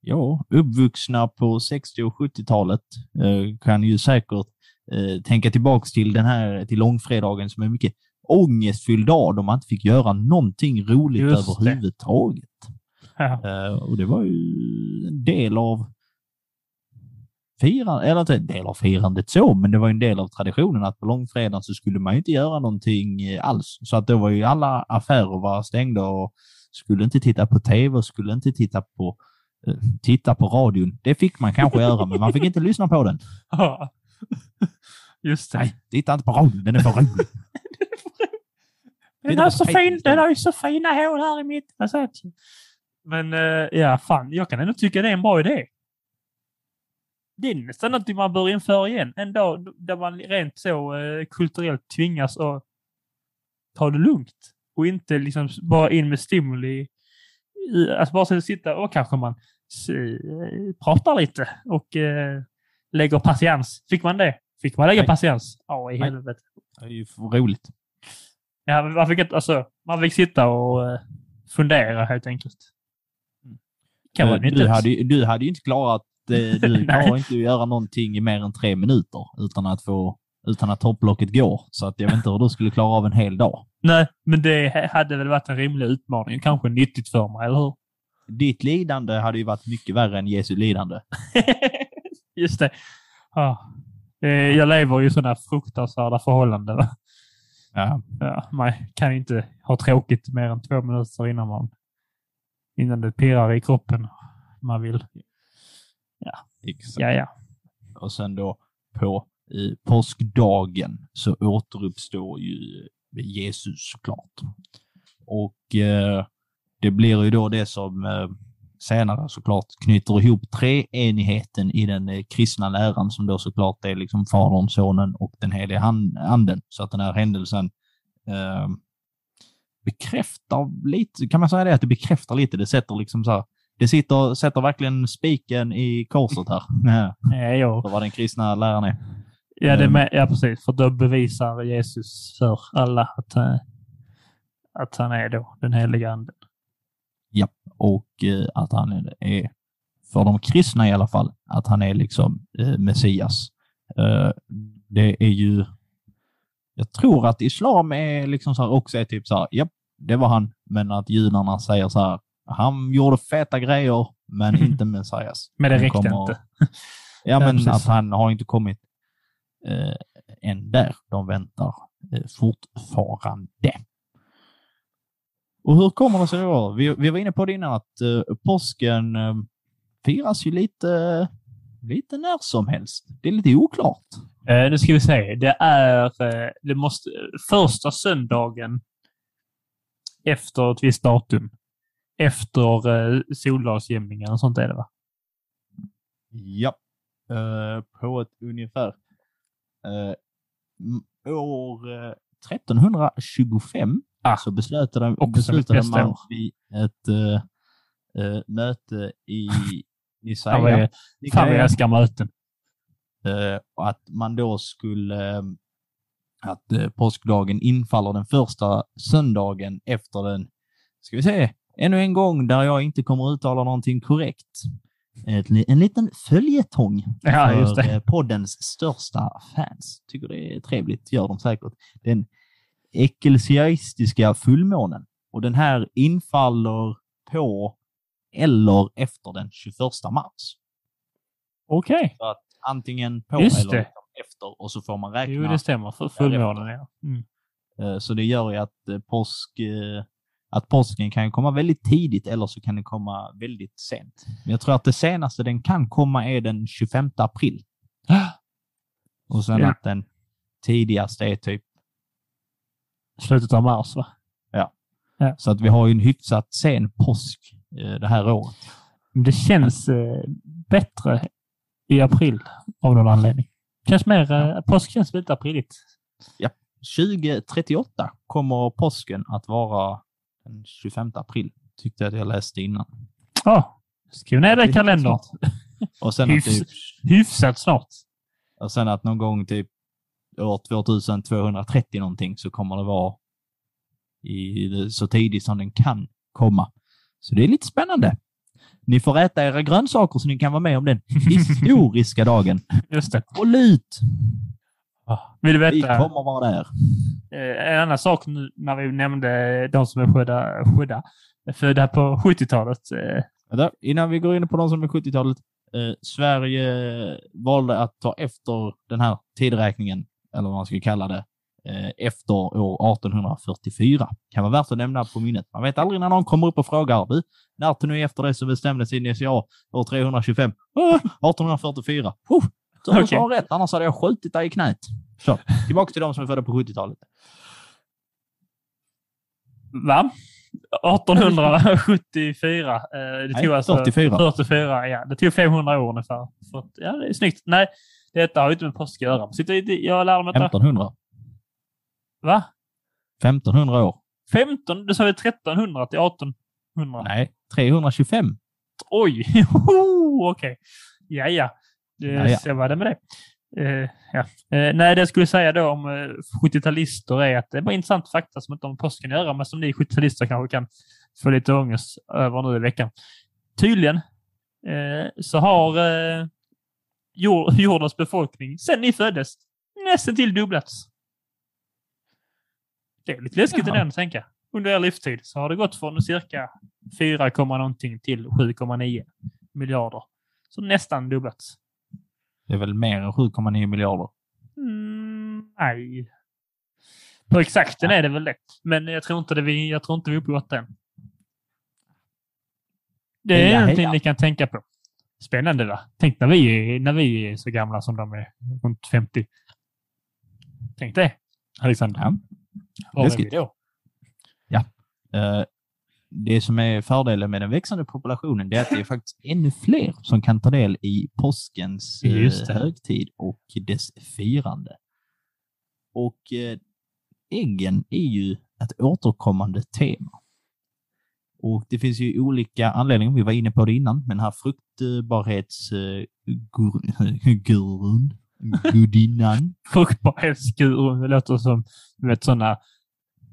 ja, uppvuxna på 60 och 70-talet eh, kan ju säkert tänka tillbaks till den här till långfredagen som är mycket ångestfylld dag då man inte fick göra någonting roligt Just överhuvudtaget. Ja. Och det var ju en del av firandet, eller inte en del av firandet så, men det var en del av traditionen att på långfredagen så skulle man ju inte göra någonting eh, alls. Så att då var ju alla affärer var stängda och skulle inte titta på tv och skulle inte titta på eh, titta på radion. Det fick man kanske göra, men man fick inte lyssna på den. Ja. Just det. Nej, titta inte på radion, den är för rolig. Den har, så fin, den har ju så fina hål här i mitten. Men eh, ja, fan, jag kan ändå tycka det är en bra idé. Det är nästan något man bör införa igen. En dag där man rent så eh, kulturellt tvingas att ta det lugnt och inte liksom bara in med stimuli. Alltså bara så sitta och kanske man eh, pratar lite och eh, lägger patiens. Fick man det? Fick man lägga Nej. patiens? Ja, i helvete. Det är ju roligt. Ja, man fick, alltså, man fick sitta och eh, fundera helt enkelt. Kan Eh, nyttigt. du, hade, du hade ju inte klarat, eh, du klarar inte att göra någonting i mer än tre minuter utan att få utan att topplocket går. Så att jag vet inte hur du skulle klara av en hel dag. Nej, men det hade väl varit en rimlig utmaning. Kanske nyttigt för mig, eller hur? Ditt lidande hade ju varit mycket värre än Jesu lidande. Just det. Ja. Eh, Jag lever ju i sådana fruktansvärda förhållanden. Ja. Ja, man kan inte ha tråkigt mer än två minuter innan man innan det pirrar i kroppen. Man vill. Exakt. Ja, ja. Och sen då på eh, påskdagen så återuppstår ju Jesus såklart. Och eh, det blir ju då det som eh, senare såklart knyter ihop treenigheten i den eh, kristna läran som då såklart är liksom Fadern, Sonen och den helige Anden. Så att den här händelsen eh, bekräftar lite, kan man säga det, att det bekräftar lite, det sätter liksom så här, det sitter, sätter verkligen spiken i korset här. Ja, Ja, ja. för vad den kristna läran är. Ja, det Ehm. med, ja, precis. För då bevisar Jesus för alla att, eh, att han är då den heliga anden. och eh, att han är, för de kristna i alla fall, att han är liksom eh, Messias. Det är ju, jag tror att islam är liksom så här också är typ så här, japp, det var han, men att judarna säger så här, han gjorde feta grejer, men inte Messias. Men det räckte kommer- inte. Ja, Ja, men precis. att han har inte kommit eh, än där. De väntar eh, fortfarande. Och hur kommer det sig då? Vi, vi var inne på det innan att eh, påsken eh, firas ju lite, lite när som helst. Det är lite oklart. Eh, nu ska vi se. Det är eh, det måste, första söndagen efter ett visst datum. Efter eh, soldagsjämningen och sånt är det va? Ja. Eh, på ett ungefär eh, år eh, 1325 Ah, så beslutade, också beslutade man vid ett eh, eh, möte i Nicaea fan vad jag älskar möten. eh, att man då skulle eh, att eh, påskdagen infaller den första söndagen efter den, ska vi se, ännu en gång där jag inte kommer uttala någonting korrekt. Ett, en liten följetong Ja, för eh, poddens största fans. Tycker det är trevligt, gör de säkert. Den ecklesiastiska fullmånen. Och den här infaller på eller efter den 21 mars. Okej. Så att antingen på Just eller det. liksom efter och så får man räkna. Jo, det stämmer. För fullmånen, ja. Mm. Eh, Så det gör ju att eh, påsk, att påsken kan komma väldigt tidigt eller så kan den komma väldigt sent. Men jag tror att det senaste den kan komma är den 25 april. Och sen Ja. att den tidigaste är typ, Slutet av mars, va? så att vi har ju en hyfsat sen påsk eh, det här året. Det känns eh, bättre i april av någon anledning. Känns mer, eh, påsk känns lite apriligt. 2038 kommer påsken att vara den 25 april, tyckte jag att jag läste innan. Ja, skriv ner det i kalendern. Och sen, Hyfs- typ, Hyfsat snart. och sen att någon gång typ år 2230 någonting så kommer det vara i, så tidigt som den kan komma. Så det är lite spännande. Ni får äta era grönsaker så ni kan vara med om den historiska dagen. Just det. Håll ut! Vill du Vi veta kommer vara där. eh, en annan sak nu när vi nämnde de som är födda, födda, födda på 70-talet? Eh, innan vi går in på de som är 70-talet. Eh, Sverige valde att ta efter den här tidräkningen, eller vad man ska kalla det, eh, efter år 1844. Kan vara värt att nämna på minnet. Man vet aldrig när någon kommer upp och frågar du, när ni efter det så bestämdes INSA år 325? "Ah, 1844. Oh, du Okej. har rätt, annars hade jag skjutit dig i knät. Så, tillbaka till de som är födda på 70-talet. va? 1874. Eh, det Nej, tog alltså 44. 44, ja. Det tog 500 år ungefär. Så, ja, det är snyggt. Nej, detta har ju inte med påsk att göra. Sitter, jag lärde mig detta. 1500. Va? 1500 år. 15? Du sa väl 1300 till 1800? Nej, 325. Oj! Okej. Ja, ja. Det, Ja. Så var det med det. Eh, ja. eh, nej, det jag skulle säga då om eh, 70-talister är att det är bara intressant fakta som inte har med påsken att göra, men som ni 70-talister kanske kan få lite ångest över nu i veckan. Tydligen eh, så har eh, jord, jordens befolkning sedan ni föddes nästan till dubblats. Det är lite läskigt den att tänka. Under er livstid så har det gått från cirka 4, någonting till 7,9 miljarder. Så nästan dubblats. Det är väl mer än 7,9 miljarder. Mm, nej. På exakten är det väl det. Men jag tror inte, det vi, jag tror inte vi är uppe än. Det är Heja, någonting heja. ni kan tänka på. Spännande va? Tänk när vi, är, när vi är så gamla som de är, runt 50. Tänk det, Alexander. Ja. Var är vi då? Eh, det som är fördelen med den växande populationen det är att det är faktiskt ännu fler som kan ta del i påskens eh, högtid och dess firande. Och eh, äggen är ju ett återkommande tema. Och det finns ju olika anledningar, vi var inne på det innan, men den här fruktbarhetsgurun, gudinnan, Fruktbarhetsgurun. Det låter som vet, sådana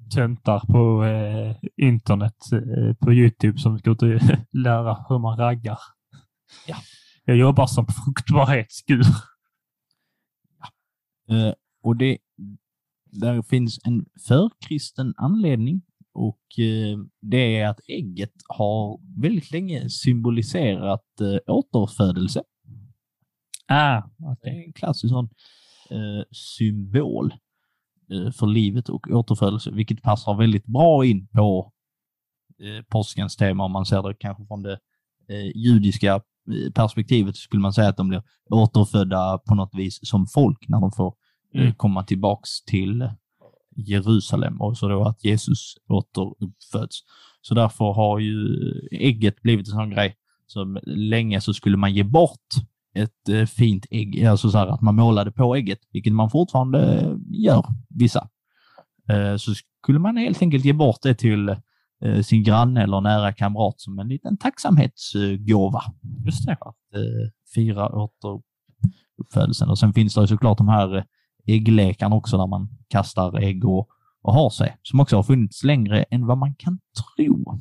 töntar på eh, internet eh, på Youtube som ska ut och lära hur man raggar. Ja. Jag jobbar som fruktbarhetsgur. Eh, och det, där finns en förkristen anledning och eh, det är att ägget har väldigt länge symboliserat eh, återfödelse. Ah, Det okej. är en klassisk sån eh, symbol för livet och återfödelse, vilket passar väldigt bra in på eh, påskens tema om man ser det kanske från det eh, judiska eh, perspektivet skulle man säga att de blir återfödda på något vis som folk när de får eh, Mm. komma tillbaks till Jerusalem och så då att Jesus återuppföds. Så därför har ju ägget blivit en sån grej som länge så skulle man ge bort ett eh, fint ägg, alltså så här att man målade på ägget, vilket man fortfarande eh, gör, vissa. Eh, så skulle man helt enkelt ge bort det till sin granne eller nära kamrat som en liten tacksamhetsgåva Just det. att fira återuppfödelsen. Och sen finns det såklart de här ägglekarna också där man kastar ägg och, och har sig, som också har funnits längre än vad man kan tro.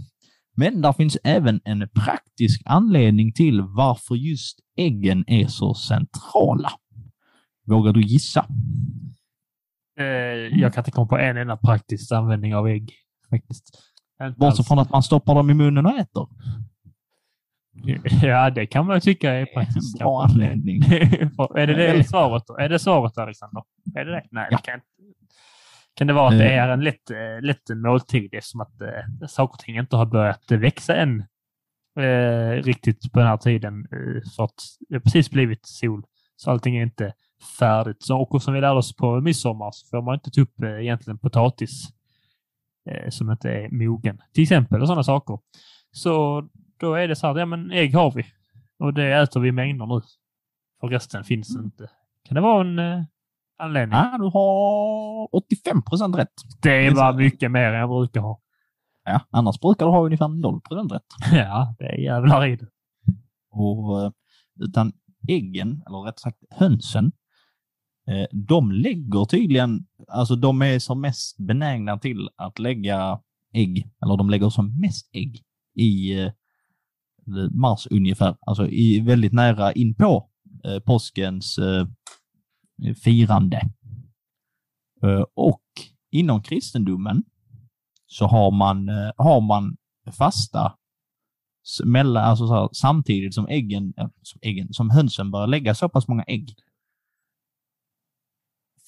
Men där finns även en praktisk anledning till varför just äggen är så centrala. Vågar du gissa? Eh, jag kan inte komma på en enda praktisk användning av ägg. Faktiskt. Bortsett från att man stoppar dem i munnen och äter. Ja, det kan man tycka är praktiskt. Bra kanske. anledning. är det det svaret? Är det svaret, Alexander? Är det det? Nej, Ja. det kan inte. Kan det vara att det Eh. är en lätt, eh, lätt måltid? Som att eh, saker och ting inte har börjat växa än eh, riktigt på den här tiden. Eh, för att det har precis blivit sol, så allting är inte färdigt. Så, och som vi lärde oss på midsommar så får man inte ta upp eh, egentligen potatis eh, som inte är mogen. Till exempel och sådana saker. Så då är det så här, ja men ägg har vi. Och det äter vi i mängder nu. För resten finns inte. Kan det vara en eh, anledning? Ja, du har 85 procent rätt. Det var mycket mer än jag brukar ha. Ja, annars brukar du ha ungefär 0 procent rätt. Ja, det är jävlar i det. Och, eh, utan äggen, eller rätt sagt hönsen, Eh, de lägger tydligen, alltså de är som mest benägna till att lägga ägg, eller de lägger som mest ägg i eh, mars ungefär, alltså i väldigt nära inpå eh, påskens eh, firande. Eh, och inom kristendomen så har man, eh, har man fasta mellan, alltså så här, samtidigt som äggen, eh, som äggen, som hönsen börjar lägga så pass många ägg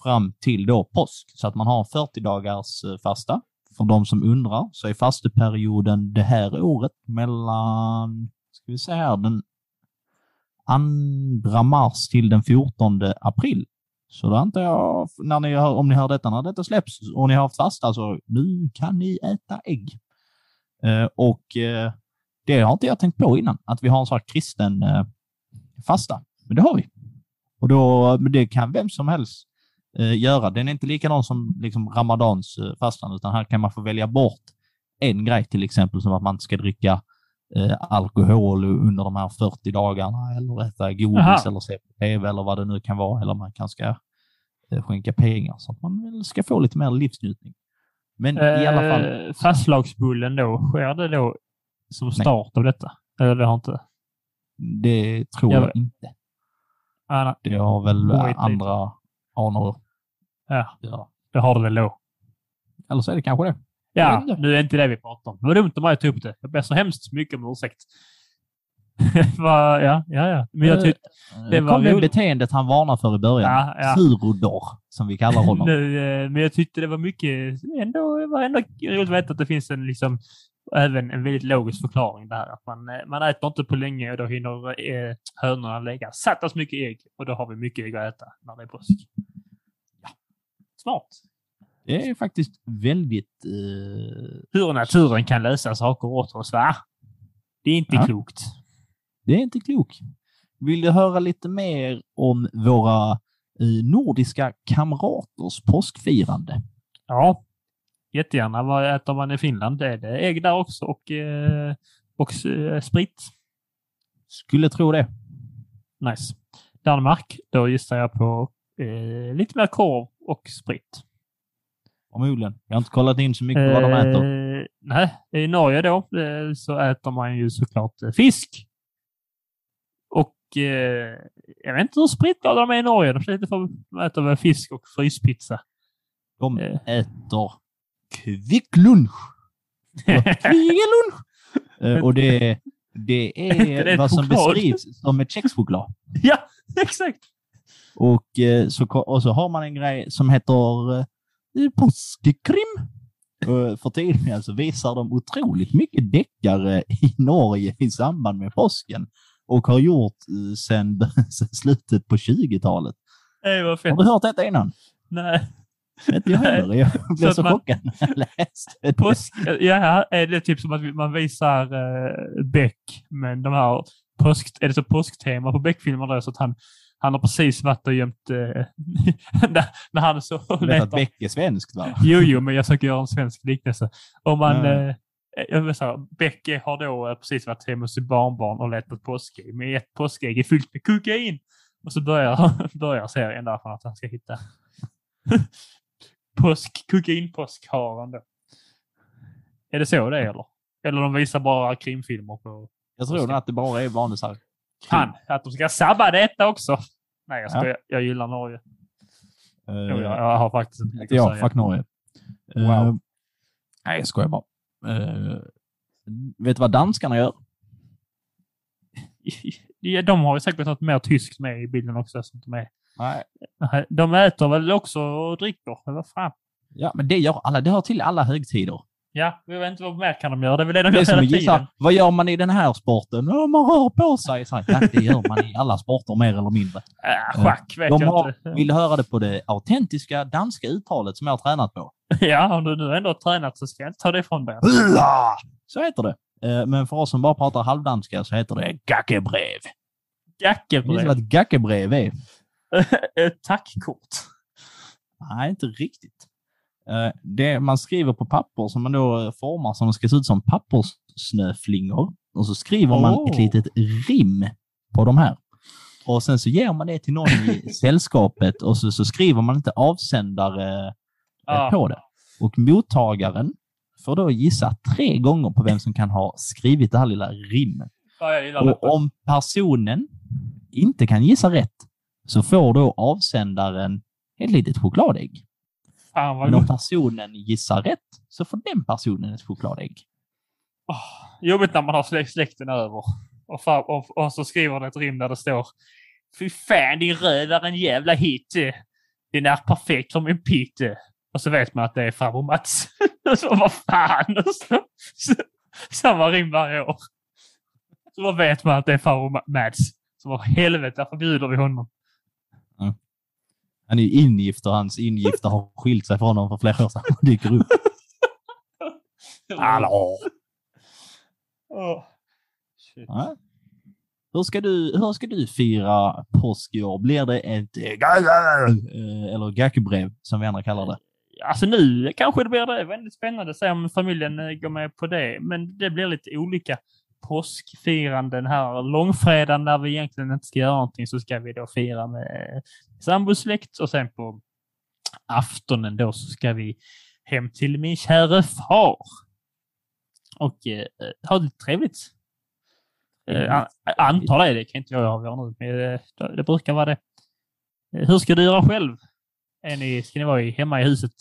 fram till då påsk. Så att man har 40 dagars fasta. För de som undrar så är fasteperioden det här året mellan, ska vi säga här, den 2 mars till den 14 april. Så då antar jag, när ni hör, om ni hör detta när detta släpps och ni har haft fasta, så nu kan ni äta ägg. Eh, och eh, det har inte jag tänkt på innan, att vi har en sån här kristen eh, fasta. Men det har vi. Och då, men det kan vem som helst eh, göra. Den är inte likadan som liksom ramadans eh, fastan, utan här kan man få välja bort en grej, till exempel som att man inte ska dricka eh, alkohol under de här 40 dagarna eller äta godis Aha. eller se på tv eller vad det nu kan vara. Eller man kanske ska eh, skänka pengar så att man ska få lite mer livsnjutning. Men i alla fall, Eh, Fastlagsbullen då, sker det då som Nej. start av detta? Eller det har inte? det tror Jag jag, inte. Ah, nej. Det har väl eh, wait. andra anor. Ja, Ja. det har det väl då. Eller så är det kanske det. Ja, nu är inte det vi pratar om. Det var dumt av mig att ta upp det. Jag ber så hemskt mycket om ursäkt. Ja, ja, ja. Men jag tyckte... Det var kom det beteendet han varnar för i början. Ja, ja. Surodor, som vi kallar honom. Nu, eh, men jag tyckte det var mycket... Ändå, det var ändå roligt att veta att det finns en liksom även en väldigt logisk förklaring där. Att man, eh, man äter inte på länge och då hinner eh, hönorna lägga sattas mycket ägg och då har vi mycket ägg att äta när det är påsk. Ja. Smart. Det är faktiskt väldigt... Eh, Hur naturen kan lösa saker åt oss, va? Det är inte Ja. klokt. det är inte klokt. Vill du höra lite mer om våra eh, nordiska kamraters påskfirande? Ja, jättegärna. Vad äter man i Finland? Är det ägg där också och, eh, och eh, sprit? Skulle tro det. Nice. Danmark, då gissar jag på eh, lite mer korv och sprit. Förmodligen. Jag har inte kollat in så mycket vad de äter. Eh, nej, i Norge då eh, så äter man ju såklart eh, fisk. Och eh, jag vet inte hur spritglada de är i Norge. De säger för de äter väl fisk och fryspizza. De eh. äter kvicklunch. Kvicklunch! Eh, och det, det Inte det är vad som choklad? beskrivs som ett kexchoklad. ja, exakt. Och, eh, så, och så har man en grej som heter eh, påskekrim. För tiden så visar de otroligt mycket deckare i Norge i samband med påsken och har gjort eh, sedan slutet på 20-talet. Det var fett. Har du hört detta innan? Nej. Inte jag heller. Jag blev så man- chockad när jag läste det. Påsk, ja, är det typ som att man visar eh, Beck, men de här påsk, är det så påsktema på Beck-filmerna så att han, han har precis varit och gömt, eh, när, när han så vet att Beck är svenskt va? Jo, jo, men jag försöker göra en svensk liknelse. Om man, Ja. eh, jag säga, Beck har då eh, precis varit hemma hos sitt barnbarn och letat påskägg, men ett påskägg är fyllt med kokain. Och så börjar, börjar serien där för att han ska hitta påsk, kokainpåskharen då. Är det så det är eller? Eller de visar bara krimfilmer på Jag tror nog att det bara är vanligt så här. Han. Att de ska sabba detta också. Nej, jag Ja. skojar. Jag gillar Norge. Eh, Jo, jag, jag har faktiskt inte mycket Ja, att säga. fuck Norge. Wow. Eh, nej, jag skojar bara. Eh, vet du vad danskarna gör? Ja, De har ju säkert något mer tyskt med i bilden också. Så att de, är. Nej, de äter väl också och dricker? Eller vad fan? Ja, men det gör alla. Det hör till alla högtider. Ja, jag vet inte vad mer kan de göra. Det är väl det de Det gör hela tiden. vad gör man i den här sporten? Ja, man rör på sig. Så här, ja, det gör man i alla sporter mer eller mindre. Äh, schack vet De jag har, inte. vill höra det på det autentiska danska uttalet som jag har tränat på? Ja, om du nu ändå har tränat så ska jag inte ta det ifrån dig. Så heter det. Eh, Men för oss som bara pratar halvdanska så heter det gackebrev. Vet du vad ett gackebrev är? Ett tackkort. Nej, inte riktigt. Eh, Det man skriver på papper som man då eh, formar som ska se ut som papperssnöflingor. Och så skriver man Oh. ett litet rim på de här. Och sen så ger man det till någon i sällskapet och så, så skriver man inte avsändare eh, Ja. på det. Och mottagaren får då gissa tre gånger på vem som kan ha skrivit det här lilla rimmet. Det. Och om personen inte kan gissa rätt så får då avsändaren ett litet chokladägg. Fan vad Men om gott. personen gissar rätt så får den personen ett chokladägg. Åh, jobbigt när man har slä- släkten över. Och, far, och, och så skriver det ett rim där det står Fy fan din röv är en jävla hit. Den är perfekt som en pitt. Och så vet man att det är farbror Mats. Så vad fan. Och så, så, samma rim varje år. Så då vet man att det är farbror Ma- Mads. Så vad helvete förbjuder vi honom. Han är ju ingift och hans ingifta har skilt sig från honom för flera år sedan. Han dyker upp. Hallå! Shit. Ja. Hur ska, du, hur ska du fira påsk i år? Blir det ett eh, eh, eller gakubrev som vi andra kallar det? Alltså nu kanske det blir det. Väldigt spännande att se om familjen eh, går med på det. Men det blir lite olika påskfiranden här. Långfredagen när vi egentligen inte ska göra någonting så ska vi då fira med sambosläkt och sen på aftonen då så ska vi hem till min käre far. Och eh, ha det trevligt. Eh, an- antar det, det kan inte jag avgöra nu. Men eh, det, det brukar vara det. Eh, Hur ska du göra själv? Är ni, ska ni vara hemma i huset?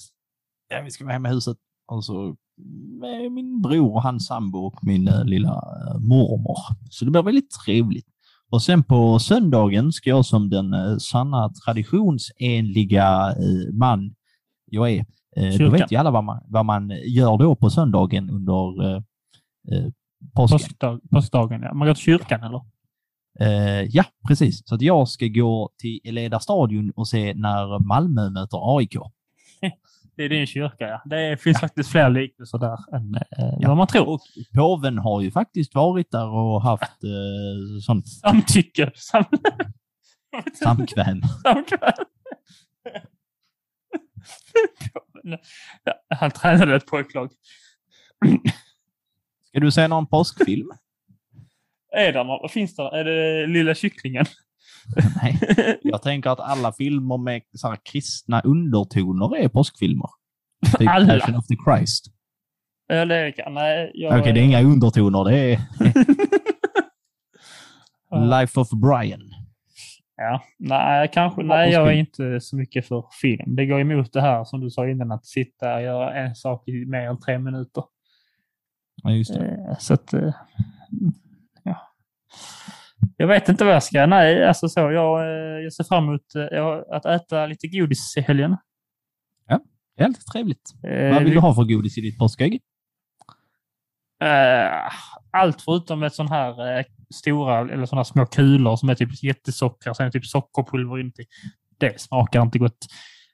Ja, vi ska vara hemma i huset. Och så med min bror och hans sambo och min eh, lilla eh, mormor. Så det blir väldigt trevligt. Och sen på söndagen ska jag som den eh, sanna traditionsenliga man jag är, eh, då Kyrkan. vet ju alla vad man, vad man gör då på söndagen under eh, påsken. Påskdag, påskdagen, ja. Man går till kyrkan eller? Eh, ja, precis. Så att jag ska gå till Eleda stadion och se när Malmö möter AIK. Det är din kyrka, ja. Det finns faktiskt fler liknelser där än eh, Ja. vad man tror. Och påven har ju faktiskt varit där och haft eh, sånt Samtycke. Sam... samkväm. Samkväm. Ja, Han tränade ett pojklag. Ska du se någon påskfilm? Är det någon, finns det? Är det Lilla Kycklingen? Nej. Jag tänker att alla filmer med så här kristna undertoner är påskfilmer. Typ Alla. Passion of the Christ. Eller kan- nej. Jag, Okej, det är inga undertoner. Det är Life of Brian. Ja, nej, kanske. Nej, jag är inte så mycket för film. Det går emot det här som du sa innan, att sitta och göra en sak i mer än tre minuter. Ja, just det. Eh, Så att, eh. Jag vet inte vad jag ska. Nej, alltså så. Jag, eh, jag ser fram emot eh, att äta lite godis i helgen. Helt trevligt. Eh, Vad vill vi- du ha för godis i ditt påskägg? Eh, Allt förutom ett sån här eh, stora, eller såna små kulor som är typ jättesocker, sen är det typ sockerpulver inuti. Det smakar inte gott.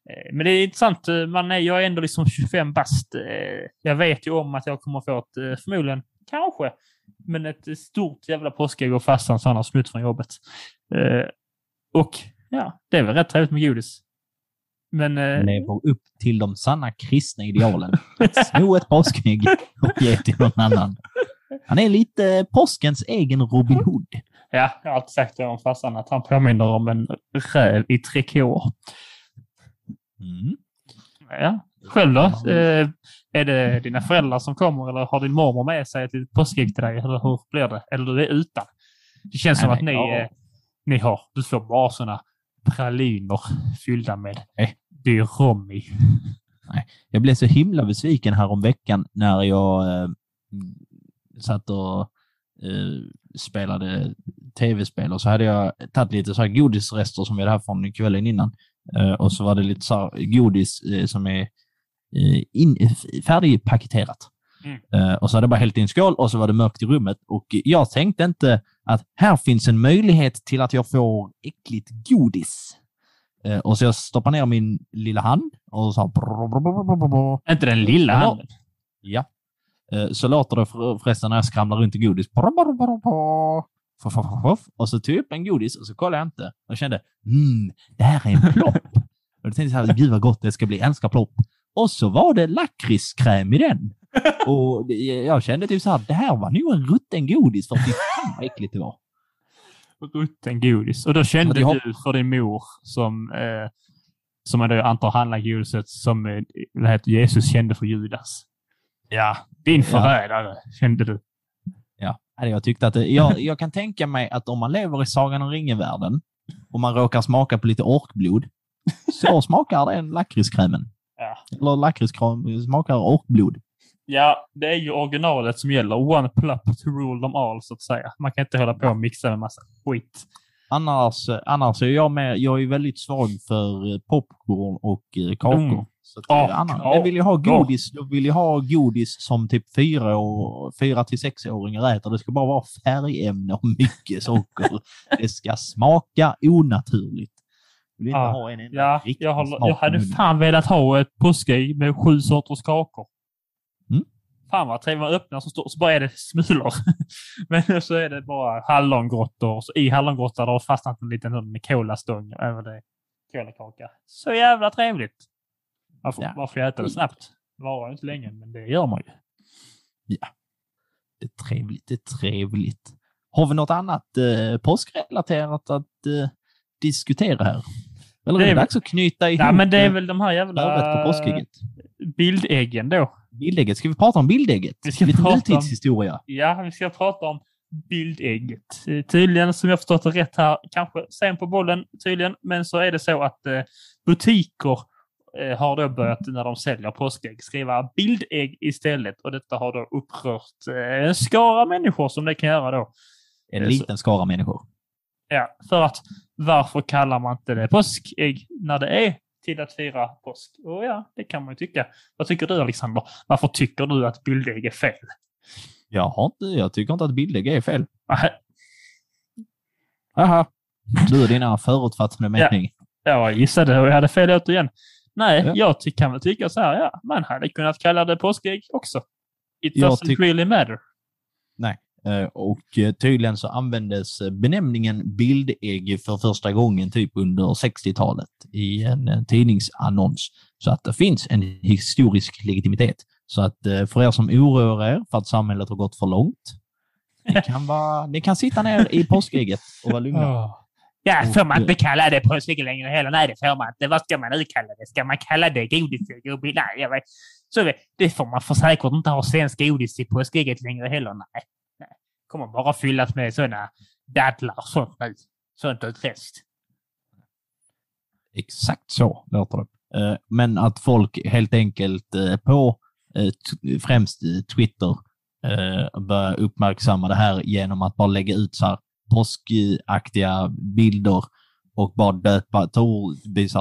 Eh, Men det är intressant. Man är, jag är ändå liksom 25 bast. Jag vet ju om att jag kommer få ett, förmodligen, kanske, men ett stort jävla påskägg och farsan så han har snutt från jobbet. Eh, Och ja, det är väl rätt trevligt med godis. Men eh, Lever upp till de sanna kristna idealen. Att sno ett påskägg och ge till någon annan. Han är lite påskens egen Robin Hood. ja, jag har alltid sagt det om farsan att han påminner om en räv i trikå. Mm. Ja, själv då? Eh, är det dina föräldrar som kommer eller har din mormor med sig ett litet påskägg till dig? Eller hur blir det? Eller du är utan? Det känns som Nej, att ni, nej, ja. eh, ni har, du får bara sådana praliner fyllda med Nej. dyr rom i. Jag blev så himla besviken här om veckan när jag eh, satt och eh, spelade tv-spel och så hade jag tagit lite så här godisrester som vi hade haft från kvällen innan. Eh, och så var det lite så godis eh, som är in, färdigpaketerat. Mm. Eh, och så hade jag bara hällt i en skål och så var det mörkt i rummet och jag tänkte inte att här finns en möjlighet till att jag får äckligt godis. Eh, och så jag stoppar ner min lilla hand och så Inte den lilla handen. Ja. Eh, Så låter det för- förresten när jag skramlar runt i godis. Och så tog jag upp en godis och så kollade jag inte. Och kände, mm, det här är en plopp. och då tänkte jag så här, gud vad gott det ska bli, jag älskar plopp. Och så var det lakritskräm i den. Och jag kände typ så här, det här var nog en rutten godis för fy fan vad äckligt det var. rutten godis. Och då kände Ja, har- du för din mor som, eh, som jag antar handlar godiset som eh, vad heter Jesus kände för Judas. Ja, din Ja. förrädare, kände du. Ja, jag tyckte att det, jag, jag kan tänka mig att om man lever i Sagan om ringen-världen och man råkar smaka på lite orkblod, så smakar den lakritskrämen. Ja. Eller lakritskräm smakar orkblod. Ja, det är ju originalet som gäller. One plup to rule them all, så att säga. Man kan inte hålla på och mixa med massa skit. Annars, annars är jag med, jag är väldigt svag för eh, popcorn och eh, kakor. Mm. Så eh, annars, ja, jag vill ju ha godis, jag vill ju ha godis som typ fyra, år, fyra till sexåringar äter. Det ska bara vara färgämne och mycket socker. det ska smaka onaturligt. Vill inte Ja, ha en enda Ja, riktig jag, håller, jag hade fan velat ha ett påskägg med sju sorters kakor. Mm. Fan vad trevligt. Man öppnar så, så bara är det smulor. Men så är det bara hallongrottor. Så I hallongrottan har det fastnat en liten kolastång över det. Kolakaka. Så jävla trevligt. Varför, Ja. varför jag äter det snabbt? Det varar inte länge, men det gör man ju. Det är trevligt, det är trevligt. Har vi något annat eh, påskrelaterat att eh, diskutera här? Eller Det är det dags att knyta ihop Nej, men det är eh, väl de här jävla på påskägget? bildäggen då. Bildägget. Ska vi prata om bildägget? Vi ska Lite prata om- nutidshistoria. Ja, vi ska prata om bildägget. Eh, Tydligen, som jag förstått det rätt här, kanske sen på bollen tydligen, men så är det så att eh, butiker eh, har då börjat när de säljer påskägg skriva bildägg istället och detta har då upprört eh, en skara människor som det kan göra då. En liten skara människor. Ja, för att varför kallar man inte det påskägg när det är till att fira påsk? Och ja, det kan man ju tycka. Vad tycker du Alexander? Varför tycker du att bildägg är fel? Jag, har inte, jag tycker inte att bildägg är fel. Nähä, Aha. Du och dina förutfattade Ja. mening. Jag gissade och jag hade fel återigen. Nej, Ja. jag ty- kan väl tycka så här, ja, man hade kunnat kalla det påskägg också. It Jag doesn't really matter. Eh, Och eh, tydligen så användes eh, benämningen bildägg för första gången typ under 60-talet i en tidningsannons. Så att det finns en historisk legitimitet. Så att för er som oroar er för att samhället har gått för långt, ni kan, vara, ni kan sitta ner i påskägget och vara lugna. Ja, får man inte kalla det påskägg längre heller? Nej, det får man inte. Vad ska man nu kalla det? Ska man kalla det godis? Nej, jag vet. Så det- det får man för säkert inte ha svensk godis i påskägget längre heller. Nej. Kommer bara fyllas med sådana dadlar och sånt nu. Sånt utrest. Exakt så låter det. Eh, men att folk helt enkelt eh, på eh, främst Twitter börjar uppmärksamma det här genom att bara lägga ut så här påskaktiga bilder och bara döpa, ta ord,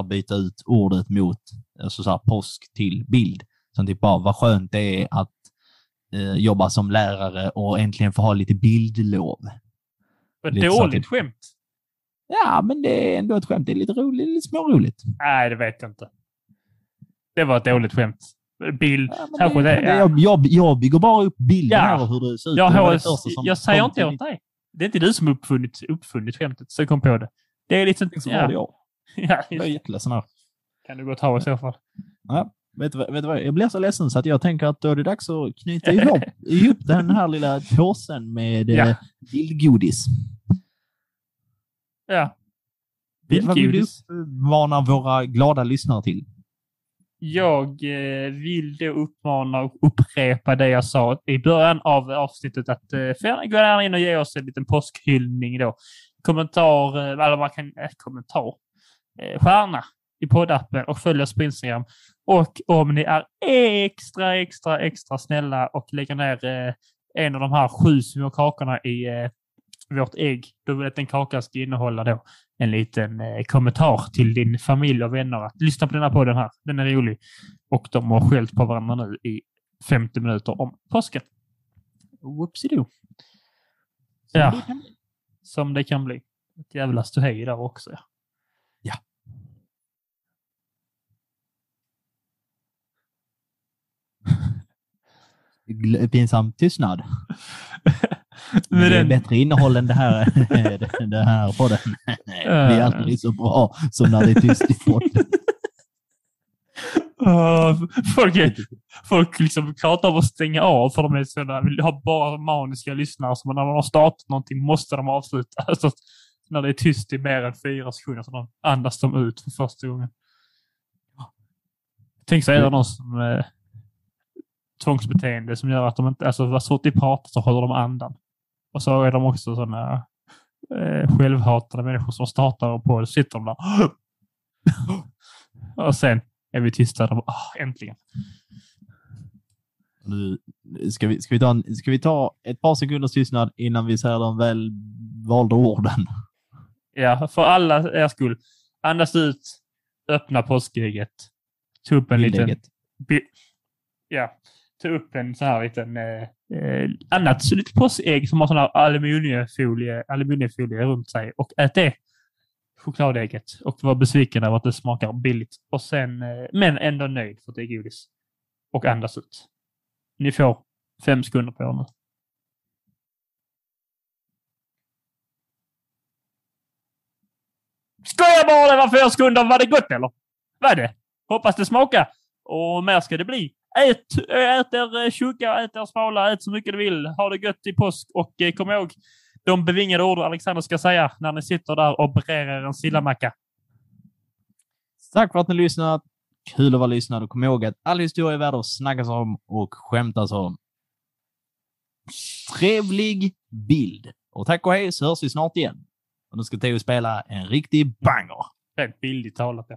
byta ut ordet mot alltså så här påsk till bild. Så typ bara vad skönt det är att eh, jobba som lärare och äntligen få ha lite bildlov. Lite så dåligt typ- skämt. Ja, men det är ändå ett skämt. Det är lite roligt, lite småroligt. Nej, det vet jag inte. Det var ett dåligt skämt. Bild. Ja, Kanske det, det, ja. jag, jag, jag bygger bara upp bilden Ja. här hur det ser ut. Jag, Det har, det jag säger inte åt dig. Det är inte du som uppfunnit, uppfunnit skämtet, så jag kom på det. Det är liksom... mitt- så var det Ja, jag. ja, Jag är jätteledsen här. kan du gott ha i så fall. Vet du, vet du vad? Jag blir så ledsen så att jag tänker att då är det dags att knyta ihop, ihop den här lilla påsen med Ja. ja. bildgodis. Ja. Vad vill du uppmana våra glada lyssnare till? Jag eh, vill då uppmana och upprepa det jag sa i början av avsnittet att eh, gå gärna in och ge oss en liten påskhyllning då. Kommentar, eh, eller man kan, eh, kommentar, eh, stjärna i poddappen och följ oss på Instagram. Och om ni är extra, extra, extra snälla och lägger ner eh, en av de här sju små kakorna i eh, vårt ägg, då vill jag att den kakan ska innehålla då en liten eh, kommentar till din familj och vänner att lyssna på den här podden här. Den är rolig. Och de har skällt på varandra nu i 50 minuter om påsken. Whoopsie-doo. Ja. Som det kan bli. Ett jävla ståhej där också. Ja. Pinsam tystnad. Men det är den, bättre innehåll än det här, det här podden. Det är aldrig så bra som när det är tyst i podden. Åh, folk, är, folk liksom pratar om att stänga av för de är sådana, vill ha bara maniska lyssnare som när de har startat någonting måste de avsluta. Alltså, När det är tyst i mer än fyra sekunder så de andas de ut för första gången. Tänk så är det någon som eh, tvångsbeteende som gör att de inte, alltså så fort de pratar så håller de andan. Och så är de också sådana eh, självhatande människor som startar på det, så sitter de där. och sen är vi tysta. Bara, "Ah, äntligen. Nu, ska, vi, ska, vi ta en, ska vi ta ett par sekunders tystnad innan vi säger de väl valda orden? Ja, för alla er skull. Andas ut, öppna påskägget. Ta upp en liten... Tillägget. bi- Ja, ta upp en så här liten... Eh, eh annat så lite påsägg som har sån här aluminiumfolie, aluminiumfolie runt sig och ät det. Chokladägget. Och var besviken över att det smakar billigt. Och sen, eh, men ändå nöjd för att det är godis. Och andas ut. Ni får fem sekunder på er nu. Skojar bara, det var fyra sekunder. Var det gott eller? Var det? Hoppas det smakar. Och mer ska det bli. Ät, ät er tjocka, ät er smala, ät så mycket du vill. Ha det gött i påsk och eh, kom ihåg de bevingade ord Alexander ska säga när ni sitter där och brer er en sillamacka. Tack för att ni lyssnat. Kul att vara lyssnad och kom ihåg att all historia är värd att snackas om och skämtas om. Trevlig bild. Och tack och hej så hörs vi snart igen. Och nu ska Theo spela en riktig banger. Rent bildligt talat. Ja.